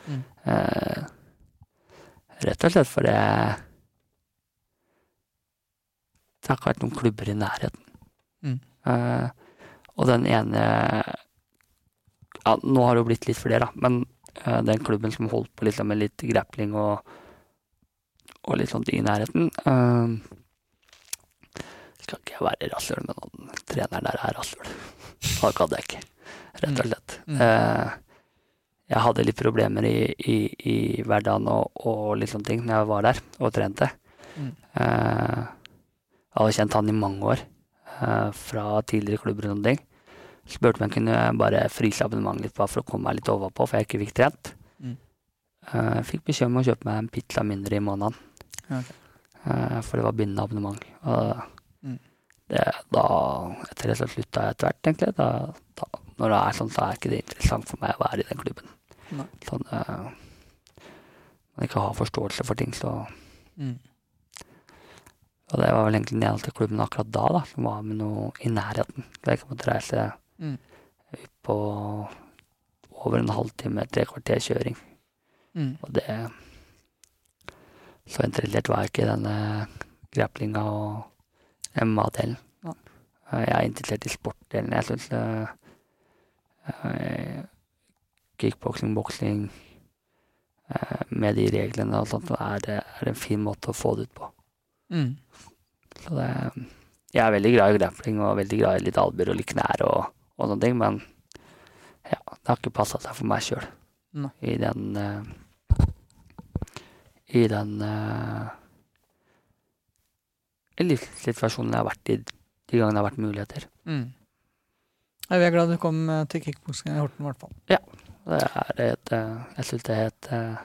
Mm. Uh, rett og slett fordi det har ikke vært noen klubber i nærheten. Mm. Uh, og den ene ja, Nå har det jo blitt litt flere, da, men uh, den klubben som holdt på liksom, med litt grappling og, og litt sånt i nærheten Skal ikke jeg være rasshøl, men noen. treneren der er rasshøl. Det hadde jeg ikke, rett og slett. Mm. Uh, jeg hadde litt problemer i, i, i hverdagen og, og litt sånne ting når jeg var der og trente. Mm. Uh, jeg hadde kjent han i mange år, uh, fra tidligere klubber og sånne ting. Spurte om jeg kunne bare fryse abonnementet litt for å komme meg litt overpå, for jeg ikke fikk trent. Mm. Uh, fikk beskjed om å kjøpe meg en pizza mindre i måneden, Okay. for det var bindende abonnement. Og Mm. Det, da, etter det så slutta jeg etter hvert, egentlig. Da, da, når det er sånn, så er ikke det interessant for meg å være i den klubben. Nei. Sånn øh, man ikke har forståelse for ting, så Mm. Og det var vel egentlig den eneste klubben akkurat da da, som var med noe i nærheten. Så jeg måtte reise Mm. på over en halvtime, tre kvarter kjøring. Mm. Og det Så interessert var jeg ikke i denne grapplinga og MMA-delen. Ja. Eh, Jeg er interessert i sportdelen. Jeg syns kickboksing, boksing uh, med de reglene og sånt, er, det- er en fin måte å få det ut på. Mm. Så det, jeg er veldig glad i grappling og veldig glad i litt albuer og litt knær og, og sånne ting, men ja, det har ikke passa seg for meg sjøl i den uh, I den uh, livssituasjonen jeg har vært i de gangene det har vært muligheter. Mm. Vi er glad du kom eh, til kickboksingen i Horten, i hvert fall. Ja. Det er et, eh, jeg syns det er et eh,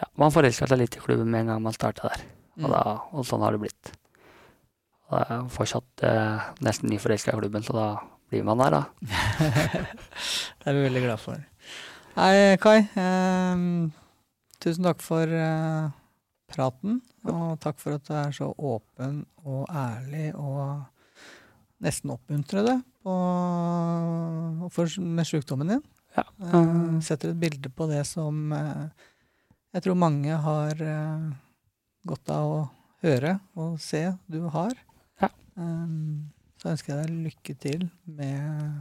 ja, Man forelsker seg litt i klubben med en gang man starta der. Og, Mm. da, og sånn har det blitt. Og jeg er fortsatt eh, nesten nyforelska i klubben, så da blir man der, da. det er vi veldig glad for. Hei, Kai. Eh, tusen takk for eh, praten. Og takk for at du er så åpen og ærlig og nesten oppmuntrende på, for, med sjukdommen din. Ja. Eh, setter et bilde på det som eh, jeg tror mange har eh, godt av å høre og se du har. Ja. Så ønsker jeg deg lykke til med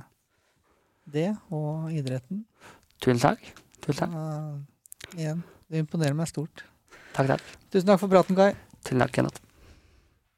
det og idretten. Tusen takk. Tusen takk. Uh, igjen, det imponerer meg stort. Takk, takk. Tusen takk for praten, Kai. Til takk, Kenneth.